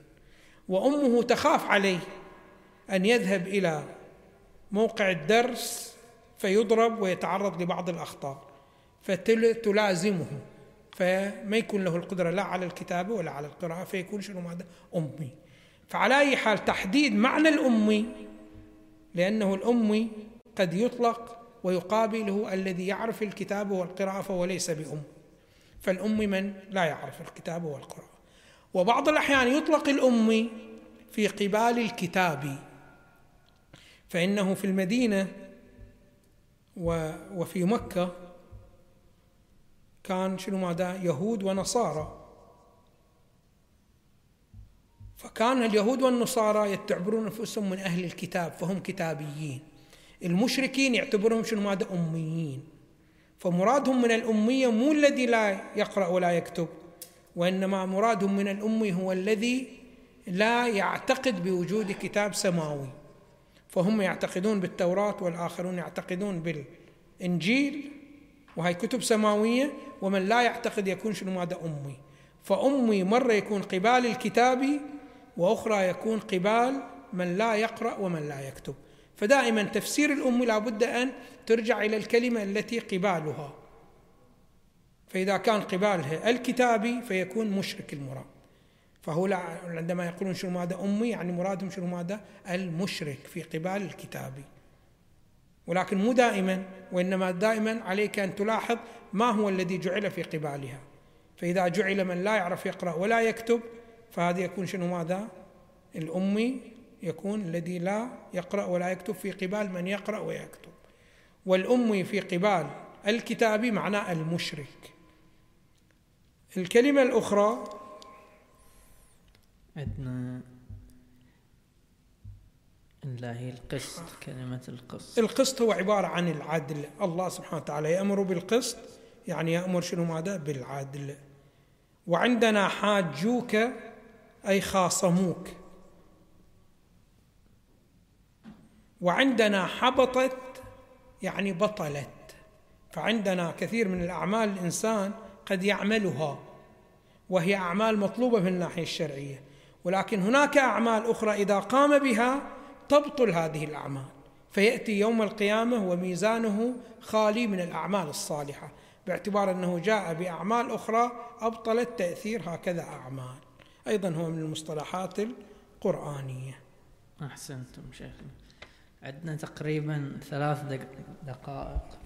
وأمه تخاف عليه أن يذهب إلى موقع الدرس فيضرب ويتعرض لبعض الأخطاء. فتلازمه فما يكون له القدرة لا على الكتابة ولا على القراءة فيكون شنو ماذا؟ أمي. فعلى أي حال تحديد معنى الأمي لأنه الأمي قد يطلق ويقابله الذي يعرف الكتاب والقراءة فهو ليس بأم. فالأمي من لا يعرف الكتاب والقراءة. وبعض الأحيان يطلق الأمي في قبال الكتاب. فإنه في المدينة وفي مكة كان شنو ماذا؟ يهود ونصارى. فكان اليهود والنصارى يعتبرون انفسهم من أهل الكتاب فهم كتابيين. المشركين يعتبرهم شنو ماذا؟ أميين. فمرادهم من الأمية مو الذي لا يقرأ ولا يكتب وإنما مرادهم من الامي هو الذي لا يعتقد بوجود كتاب سماوي. فهم يعتقدون بالتوراة والآخرون يعتقدون بالإنجيل وهي كتب سماوية. ومن لا يعتقد يكون شنو ماذا أمي. فأمي مرة يكون قبال الكتاب وأخرى يكون قبال من لا يقرأ ومن لا يكتب. فدائما تفسير الام لابد أن ترجع إلى الكلمة التي قبالها. فإذا كان قبالها الكتابي فيكون مشرك المراد. فهو عندما يقولون شنو ماذا أمي يعني مرادهم شنو ماذا المشرك في قبال الكتابي ولكن مو دائما وإنما دائما عليك أن تلاحظ ما هو الذي جعل في قبالها. فإذا جعل من لا يعرف يقرأ ولا يكتب فهذا يكون شنو ماذا؟ الامي يكون الذي لا يقرأ ولا يكتب في قبال من يقرأ ويكتب. والامي في قبال الكتابي معناه المشرك. الكلمة الأخرى عندنا لا هي القسط كلمة القسط. القسط هو عبارة عن العدل. الله سبحانه وتعالى يأمر بالقسط يعني يأمر شنو ماذا؟ بالعدل. وعندنا حاجوك أي خاصموك. وعندنا حبطت يعني بطلت. فعندنا كثير من الأعمال الإنسان قد يعملها وهي أعمال مطلوبة من الناحية الشرعية. ولكن هناك أعمال أخرى إذا قام بها تبطل هذه الأعمال. فيأتي يوم القيامة وميزانه خالي من الأعمال الصالحة باعتبار أنه جاء بأعمال أخرى أبطلت تأثير هكذا أعمال. أيضا هو من المصطلحات القرآنية. أحسنتم شيخنا. عندنا تقريبا ثلاث دقائق.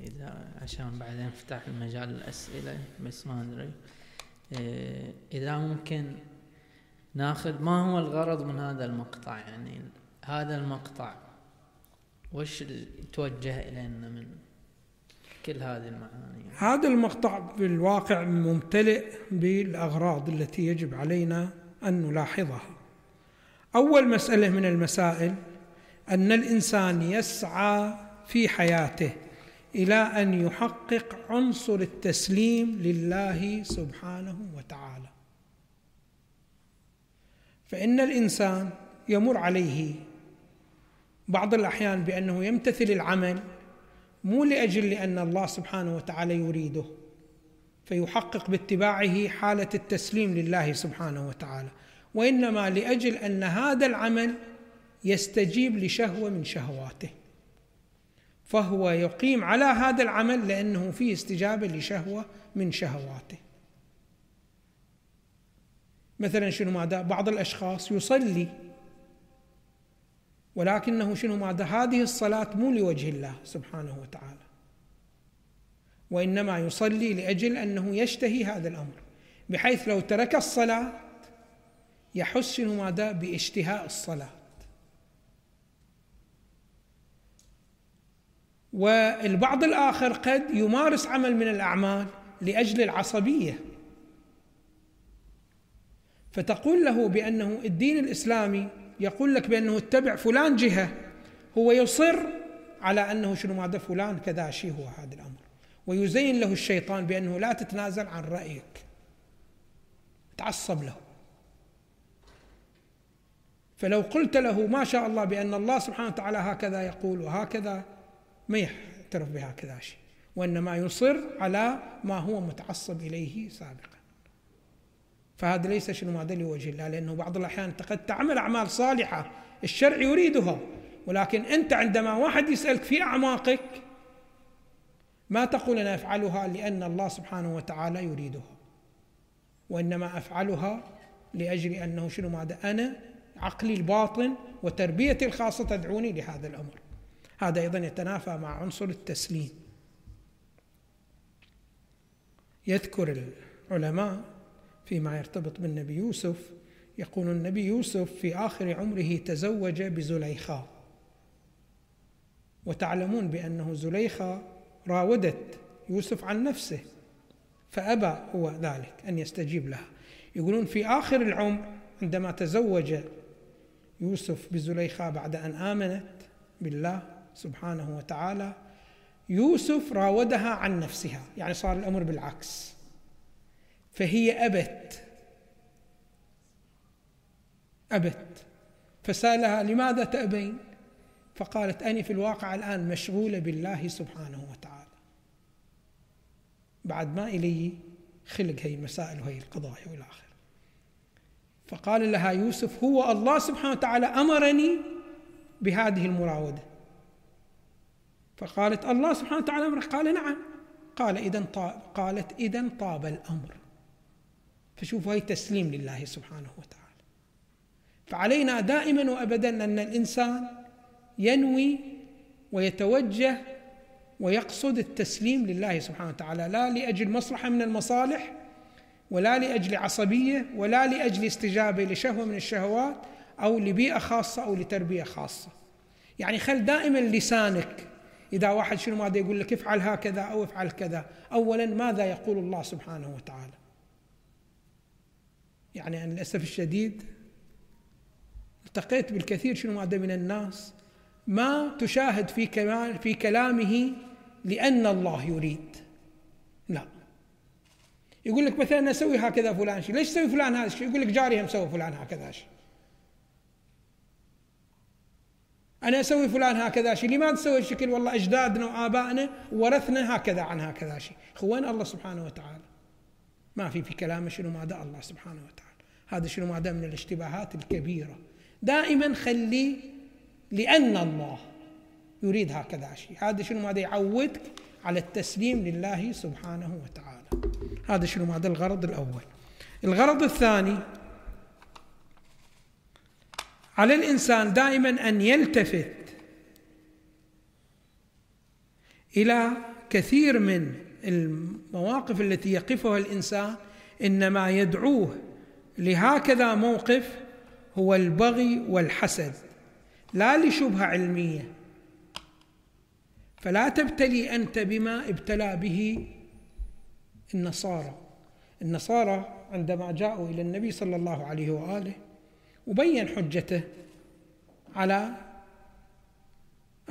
إذا عشان بعدين نفتح المجال للاسئله بس ما أدري. إيه، إذا ممكن ناخذ ما هو الغرض من هذا المقطع؟ يعني هذا المقطع وش توجه إلينا من كل هذه المعاني؟ هذا المقطع بالواقع ممتلئ بالأغراض التي يجب علينا أن نلاحظها. أول مسألة من المسائل أن الإنسان يسعى في حياته إلى أن يحقق عنصر التسليم لله سبحانه وتعالى. فإن الإنسان يمر عليه بعض الأحيان بأنه يمتثل العمل مو لأجل لأن الله سبحانه وتعالى يريده فيحقق باتباعه حالة التسليم لله سبحانه وتعالى وإنما لأجل أن هذا العمل يستجيب لشهوة من شهواته فهو يقيم على هذا العمل لأنه فيه استجابة لشهوة من شهواته. مثلا شنو ماذا؟ بعض الأشخاص يصلي ولكنه شنو ماذا؟ هذه الصلاة مو لوجه الله سبحانه وتعالى. وإنما يصلي لأجل أنه يشتهي هذا الأمر بحيث لو ترك الصلاة يحس شنو ماذا؟ باشتهاء الصلاة. والبعض الآخر قد يمارس عمل من الأعمال لأجل العصبية. فتقول له بأنه الدين الإسلامي يقول لك بأنه اتبع فلان جهة هو يصر على أنه شنو ماذا فلان كذا شيء هو هذا الأمر. ويزين له الشيطان بأنه لا تتنازل عن رأيك. تعصب له. فلو قلت له ما شاء الله بأن الله سبحانه وتعالى هكذا يقول وهكذا ما يعترف بهكذا شيء وإنما يصر على ما هو متعصب إليه سابقا. فهذا ليس شنو ماذا لوجه الله لأنه بعض الأحيان أنت قد تعمل أعمال صالحة الشرع يريدها ولكن أنت عندما واحد يسألك في أعماقك ما تقول أنا أفعلها لأن الله سبحانه وتعالى يريدها وإنما أفعلها لأجل أنه شنو ماذا أنا عقلي الباطن وتربيتي الخاصة تدعوني لهذا الأمر. هذا أيضا يتنافى مع عنصر التسليم. يذكر العلماء فيما يرتبط بالنبي يوسف يقول النبي يوسف في آخر عمره تزوج بزليخاء وتعلمون بأنه زليخة راودت يوسف عن نفسه فأبى هو ذلك أن يستجيب لها. يقولون في آخر العمر عندما تزوج يوسف بزليخة بعد أن آمنت بالله سبحانه وتعالى يوسف راودها عن نفسها. يعني صار الأمر بالعكس. فهي أبت. أبت. فسألها لماذا تأبين؟ فقالت أني في الواقع الآن مشغولة بالله سبحانه وتعالى. بعد ما إلي خلق هي المسائل وهي القضايا والى آخره. فقال لها يوسف هو الله سبحانه وتعالى أمرني بهذه المراودة. فقالت الله سبحانه وتعالى أمرك قال نعم. قال إذا طاب قالت إذا طاب الأمر. فشوفوا هي تسليم لله سبحانه وتعالى. فعلينا دائما وأبدا أن الإنسان ينوي ويتوجه ويقصد التسليم لله سبحانه وتعالى لا لأجل مصلحة من المصالح ولا لأجل عصبية ولا لأجل استجابة لشهوة من الشهوات أو لبيئة خاصة أو لتربية خاصة. يعني خل دائما لسانك. إذا واحد شنو ماذا يقول لك؟ افعل هكذا أو افعل كذا. أولا ماذا يقول الله سبحانه وتعالى؟ يعني أنا للأسف الشديد التقيت بالكثير شنو ماذا من الناس ما تشاهد في كلام في كلامه لأن الله يريد. لا. يقول لك مثلا أسوي هكذا فلان شيء ليش تسوي فلان هذا الشيء؟ يقول لك جاري هم سوى فلان هكذا شيء. أنا أسوي فلان هكذا شيء لماذا تسوي الشكل والله أجدادنا وآبائنا ورثنا هكذا عن هكذا شيء. وين الله سبحانه وتعالى ما في في كلامه شنو ماذا الله سبحانه وتعالى. هذا شنو ماذا من الاشتباهات الكبيرة. دائما خلي لأن الله يريد هكذا شيء. هذا شنو ماذا يعودك على التسليم لله سبحانه وتعالى. هذا شنو ماذا الغرض الأول. الغرض الثاني على الإنسان دائما أن يلتفت إلى كثير من المواقف التي يقفها الإنسان إنما يدعوه لهكذا موقف هو البغي والحسد لا لشبهة علمية. فلا تبتلي أنت بما ابتلى به النصارى. النصارى عندما جاءوا إلى النبي صلى الله عليه وآله وبين حجته على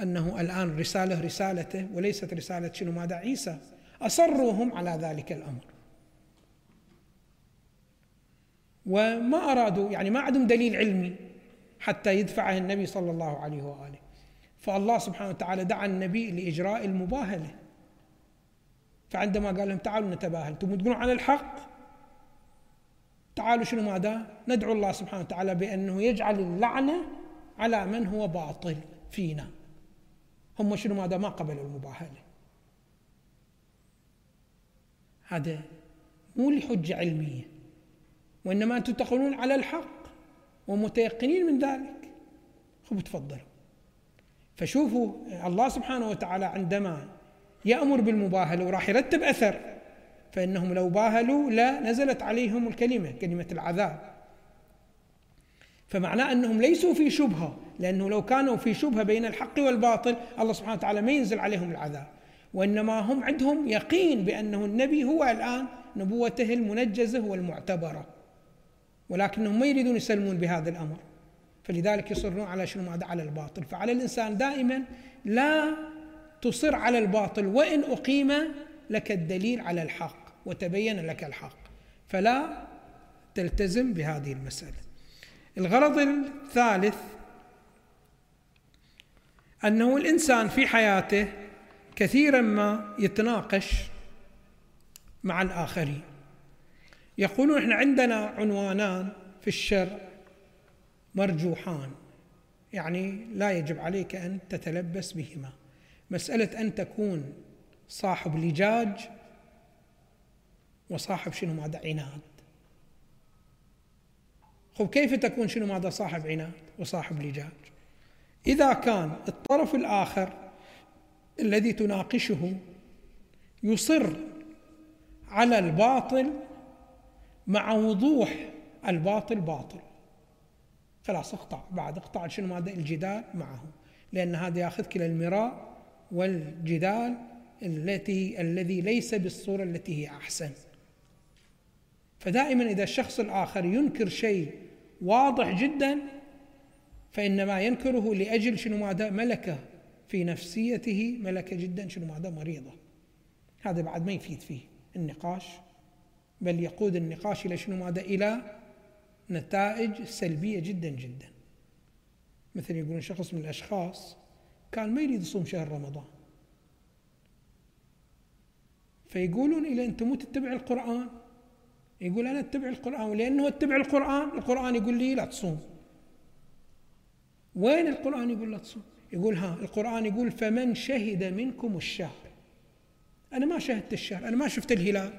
أنه الآن الرسالة رسالته وليست رسالة شنو ماذا عيسى. أصروهم على ذلك الأمر. وما أرادوا يعني ما عندهم دليل علمي حتى يدفعه النبي صلى الله عليه وآله. فالله سبحانه وتعالى دعا النبي لإجراء المباهلة. فعندما قال لهم تعالوا نتباهل أنتم تقولون على الحق؟ تعالوا شنو ماذا؟ ندعو الله سبحانه وتعالى بأنه يجعل اللعنة على من هو باطل فينا. هم شنو ماذا؟ ما قبلوا المباهلة. هذا مو لحجة علمية وإنما أنتم تقولون على الحق ومتيقنين من ذلك. خب تفضلوا. فشوفوا الله سبحانه وتعالى عندما يأمر بالمباهلة وراح يرتب أثر فإنهم لو باهلوا لا نزلت عليهم الكلمة كلمة العذاب. فمعناه أنهم ليسوا في شبهة لأنه لو كانوا في شبهة بين الحق والباطل الله سبحانه وتعالى ما ينزل عليهم العذاب. وإنما هم عندهم يقين بأنه النبي هو الآن نبوته المنجزة والمعتبرة. ولكنهم ما يريدون يسلمون بهذا الأمر. فلذلك يصرون على شنو؟ ماذا على الباطل. فعلى الإنسان دائما لا تصر على الباطل. وإن أقيم لك الدليل على الحق وتبين لك الحق. فلا تلتزم بهذه المسألة. الغرض الثالث أنه الإنسان في حياته كثيرا ما يتناقش مع الآخرين. يقولون إحنا عندنا عنوانان في الشرع مرجوحان. يعني لا يجب عليك أن تتلبس بهما. مسألة أن تكون صاحب لجاج وصاحب شنو ماذا عناد. خب كيف تكون شنو ماذا صاحب عناد وصاحب لجاج؟ إذا كان الطرف الآخر الذي تناقشه يصر على الباطل مع وضوح الباطل باطل. خلاص اقطع بعد اقطع شنو ماذا الجدال معه لأن هذا ياخذك إلى المراء والجدال التي الذي ليس بالصورة التي هي أحسن. فدائما إذا الشخص الآخر ينكر شيء واضح جدا فإنما ينكره لأجل شنو ماذا ملكة. في نفسيته ملكة جدا. شنو ماذا؟ مريضة. هذا بعد ما يفيد فيه النقاش. بل يقود النقاش إلى شنو ماذا؟ إلى نتائج سلبية جدا جدا. مثل يقولون شخص من الأشخاص كان ما يريد يصوم شهر رمضان. فيقولون إلى أنت مو تتبع القرآن. يقول أنا أتبع القرآن. ولأنه أتبع القرآن القرآن يقول لي لا تصوم. وين القرآن يقول لا تصوم؟ يقول ها القرآن يقول فمن شهد منكم الشهر. أنا ما شهدت الشهر أنا ما شفت الهلال.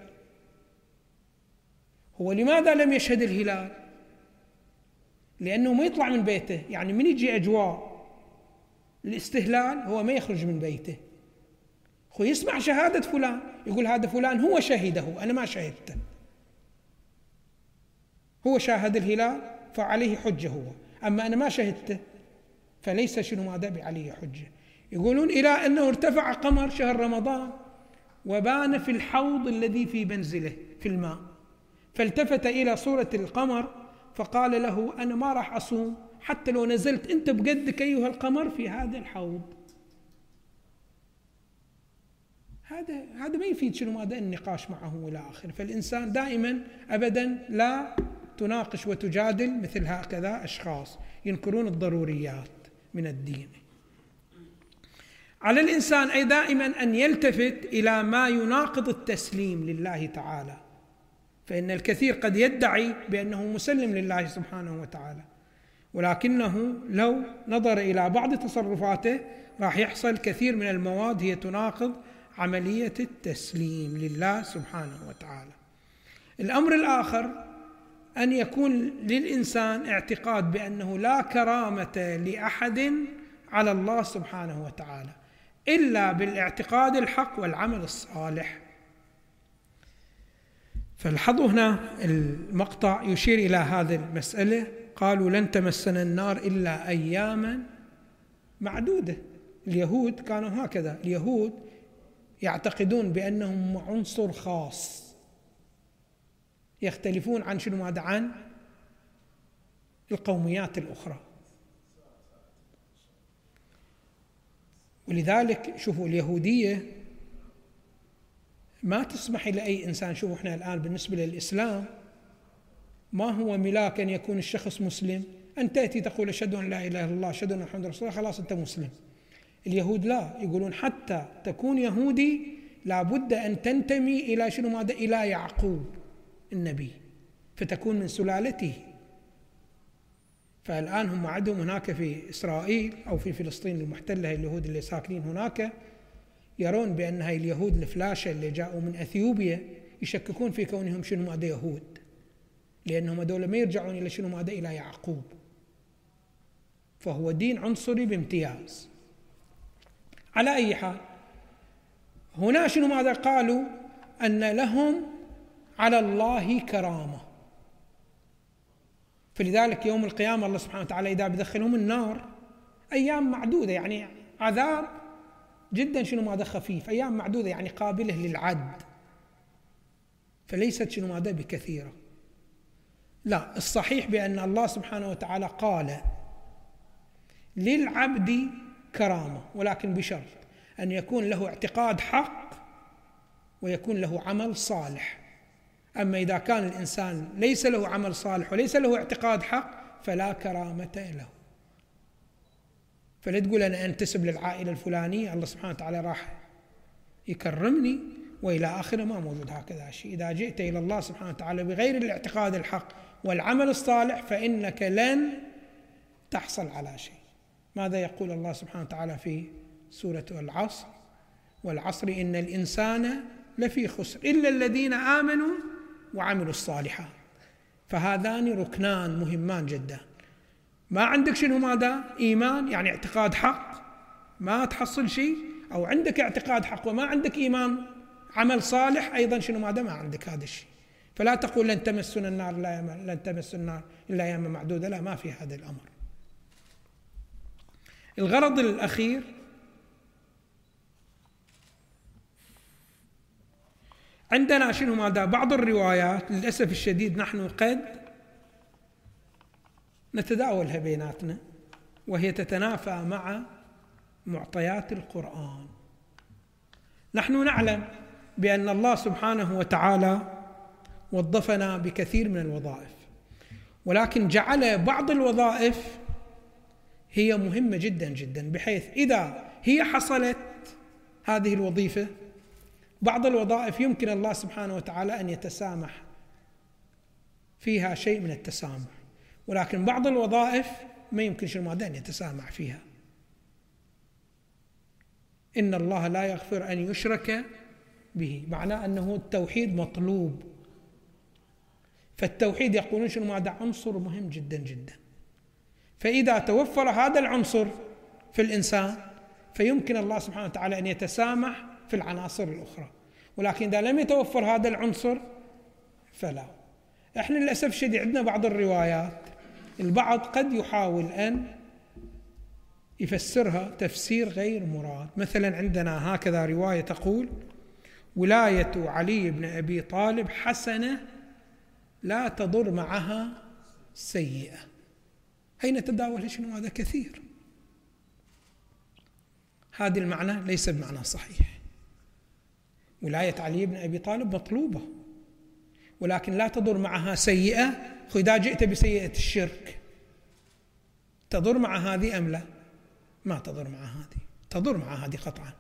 هو لماذا لم يشهد الهلال؟ لأنه ما يطلع من بيته. يعني من يجي أجواء الاستهلال هو ما يخرج من بيته. هو يسمع شهادة فلان. يقول هذا فلان هو شهده أنا ما شهدته. هو شاهد الهلال فعليه حجة هو. أما أنا ما شهدته فليس شنو ماذا بعليه حجة. يقولون إلى أنه ارتفع قمر شهر رمضان وبان في الحوض الذي في منزله في الماء. فالتفت إلى صورة القمر فقال له أنا ما راح أصوم حتى لو نزلت أنت بقدك أيها القمر في هذا الحوض. هذا هذا ما يفيد شنو ماذا النقاش معه إلى اخره فالإنسان دائما ابدا لا تناقش وتجادل مثل هكذا أشخاص ينكرون الضروريات. من الدين. على الإنسان أي دائما أن يلتفت إلى ما يناقض التسليم لله تعالى. فإن الكثير قد يدعي بأنه مسلم لله سبحانه وتعالى. ولكنه لو نظر إلى بعض تصرفاته راح يحصل كثير من المواد هي تناقض عملية التسليم لله سبحانه وتعالى. الأمر الآخر أن يكون للإنسان اعتقاد بأنه لا كرامة لأحد على الله سبحانه وتعالى إلا بالاعتقاد الحق والعمل الصالح. فالحظوا هنا المقطع يشير إلى هذه المسألة. قالوا لن تمسنا النار إلا أياما معدودة. اليهود كانوا هكذا. اليهود يعتقدون بأنهم عنصر خاص. يختلفون عن شنو ماذا عن القوميات الأخرى. ولذلك شوفوا اليهودية ما تسمح لأي إنسان. شوفوا إحنا الآن بالنسبة للإسلام ما هو ملاك أن يكون الشخص مسلم؟ أن تأتي تقول أشهد أن لا إله إلا الله أشهد أن محمد رسول الله خلاص أنت مسلم. اليهود لا. يقولون حتى تكون يهودي لابد أن تنتمي إلى شنو ماذا إلى يعقوب. النبي فتكون من سلالته. فالآن هم عندهم هناك في إسرائيل أو في فلسطين المحتلة اليهود اللي ساكنين هناك يرون بأن هاي اليهود الفلاشة اللي جاءوا من أثيوبيا يشككون في كونهم شنو ماذا يهود. لأنهم هذول ما يرجعون إلى شنو ماذا إلى يعقوب. فهو دين عنصري بامتياز. على أي حال هنا شنو ماذا قالوا؟ أن لهم على الله كرامة. فلذلك يوم القيامة الله سبحانه وتعالى إذا بدخلهم النار أيام معدودة يعني عذاب جدا شنو ماذا خفيف أيام معدودة يعني قابلة للعد. فليست شنو ماذا بكثيرة. لا الصحيح بأن الله سبحانه وتعالى قال للعبد كرامة ولكن بشرط أن يكون له اعتقاد حق ويكون له عمل صالح. أما إذا كان الإنسان ليس له عمل صالح وليس له اعتقاد حق فلا كرامة له. فلا تقول أنا أنتسب للعائلة الفلانية الله سبحانه وتعالى راح يكرمني وإلى آخره ما موجود هكذا شيء. إذا جئت إلى الله سبحانه وتعالى بغير الاعتقاد الحق والعمل الصالح فإنك لن تحصل على شيء. ماذا يقول الله سبحانه وتعالى في سورة العصر؟ والعصر إن الإنسان لفي خسر إلا الذين آمنوا وعملوا الصالحات. فهذان ركنان مهمان جدا. ما عندك شنو ماذا؟ إيمان يعني اعتقاد حق؟ ما تحصل شيء؟ أو عندك اعتقاد حق وما عندك إيمان؟ عمل صالح أيضا شنو ماذا؟ ما عندك هذا الشيء. فلا تقول لن تمسنا النار لا لن تمس النار إلا أيام معدودة. لا ما في هذا الأمر. الغرض الأخير عندنا شنو ماذا؟ بعض الروايات للأسف الشديد نحن قد نتداولها بيناتنا وهي تتنافى مع معطيات القرآن. نحن نعلم بأن الله سبحانه وتعالى وظفنا بكثير من الوظائف ولكن جعل بعض الوظائف هي مهمة جدا جدا بحيث إذا هي حصلت هذه الوظيفة بعض الوظائف يمكن الله سبحانه وتعالى أن يتسامح فيها شيء من التسامح. ولكن بعض الوظائف ما يمكن شنو ماذا أن يتسامح فيها. إن الله لا يغفر أن يشرك به معناه أنه التوحيد مطلوب. فالتوحيد يقولون شنو ماذا عنصر مهم جدا جدا. فإذا توفر هذا العنصر في الإنسان فيمكن الله سبحانه وتعالى أن يتسامح في العناصر الأخرى. ولكن إذا لم يتوفر هذا العنصر فلا. إحنا للأسف الشديد عندنا بعض الروايات البعض قد يحاول أن يفسرها تفسير غير مراد. مثلا عندنا هكذا رواية تقول ولاية علي بن أبي طالب حسنة لا تضر معها سيئة. هي نتداول شنو هذا كثير؟ هذه المعنى ليس بمعنى صحيح. ولاية علي بن أبي طالب مطلوبة. ولكن لا تضر معها سيئة. إذا جئت بسيئة الشرك تضر مع هذه أم لا؟ ما تضر مع هذه. تضر مع هذه قطعا.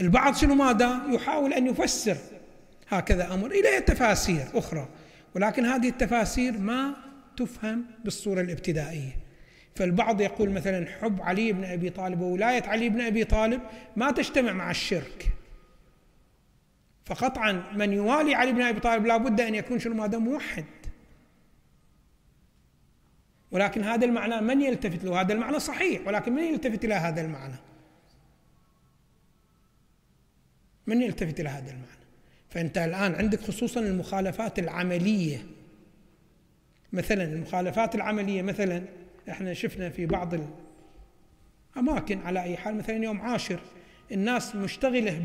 البعض شنو ماذا؟ يحاول أن يفسر هكذا أمر إلى تفاسير أخرى. ولكن هذه التفاسير ما تفهم بالصورة الابتدائية. فالبعض يقول مثلا حب علي بن أبي طالب وولاية علي بن أبي طالب ما تجتمع مع الشرك. فقطعا من يوالي علي بن أبي طالب لابد أن يكون شنو؟ هذا موحد. ولكن هذا المعنى من يلتفت له؟ هذا المعنى صحيح ولكن من يلتفت إلى هذا المعنى؟ من يلتفت إلى هذا المعنى؟ فأنت الآن عندك خصوصا المخالفات العملية. مثلا المخالفات العملية مثلا إحنا شفنا في بعض الأماكن على أي حال مثلا يوم عاشر الناس مشتغلة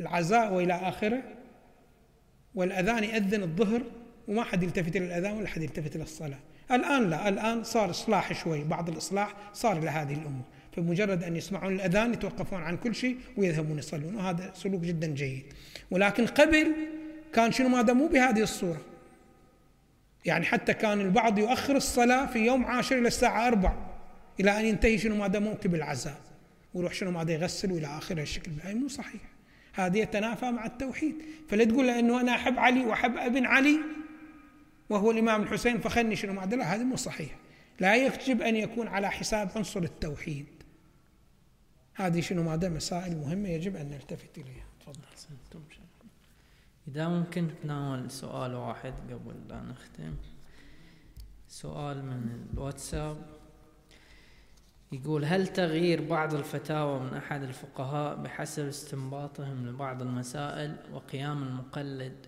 العزاء وإلى آخره والأذان ياذن الظهر وما حد يلتفت إلى الأذان ولا حد يلتفت إلى الصلاة. الآن لا الآن صار إصلاح شوي بعض الإصلاح صار إلى هذه الأمور. فمجرد أن يسمعون الأذان يتوقفون عن كل شيء ويذهبون يصلون وهذا سلوك جدا جيد. ولكن قبل كان شنو هذا مو بهذه الصورة. يعني حتى كان البعض يؤخر الصلاة في يوم عاشر إلى الساعة أربع إلى أن ينتهي شنو هذا موكب العزاء. ويروح شنو هذا يغسل وإلى آخره الشكل. هاي مو صحيح. هذه يتنافى مع التوحيد. فلا تقول إنه أنا أحب علي وأحب أبن علي وهو الإمام الحسين فخلني شنو؟ معدله هذا مو صحيح لا يجب أن يكون على حساب عنصر التوحيد. هذه شنو؟ ماذا مسائل مهمة يجب أن نلتفت إليها. تفضل. إذا ممكن تناول سؤال واحد قبل لا نختم. سؤال من الواتساب. يقول هل تغيير بعض الفتاوى من أحد الفقهاء بحسب استنباطهم لبعض المسائل وقيام المقلد؟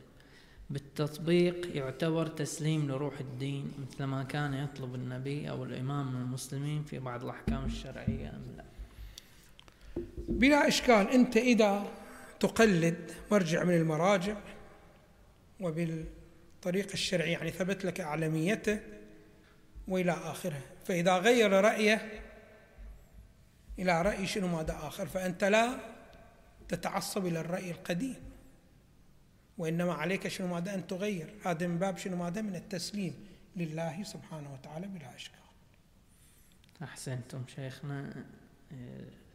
بالتطبيق يعتبر تسليم لروح الدين مثل ما كان يطلب النبي أو الإمام من المسلمين في بعض الأحكام الشرعية أم لا؟ بلا إشكال أنت إذا تقلد مرجع من المراجع وبالطريقة الشرعية يعني ثبت لك أعلميته وإلى آخره. فإذا غير رأيه إلى رأي شنو ماذا آخر؟ فأنت لا تتعصب إلى الرأي القديم. وإنما عليك شنو ماذا أن تغير. هذا من باب شنو ماذا؟ من التسليم لله سبحانه وتعالى بلا إشكال. أحسنتم شيخنا.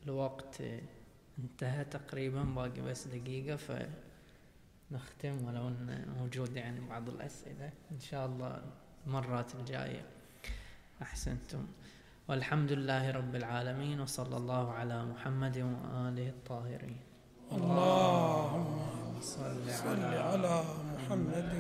الوقت انتهى تقريبا باقي بس دقيقة فنختم ولو أن موجود يعني بعض الأسئلة. إن شاء الله المرات الجاية. أحسنتم. والحمد لله رب العالمين وصلى الله على محمد وآله الطاهرين. اللهم صل على محمد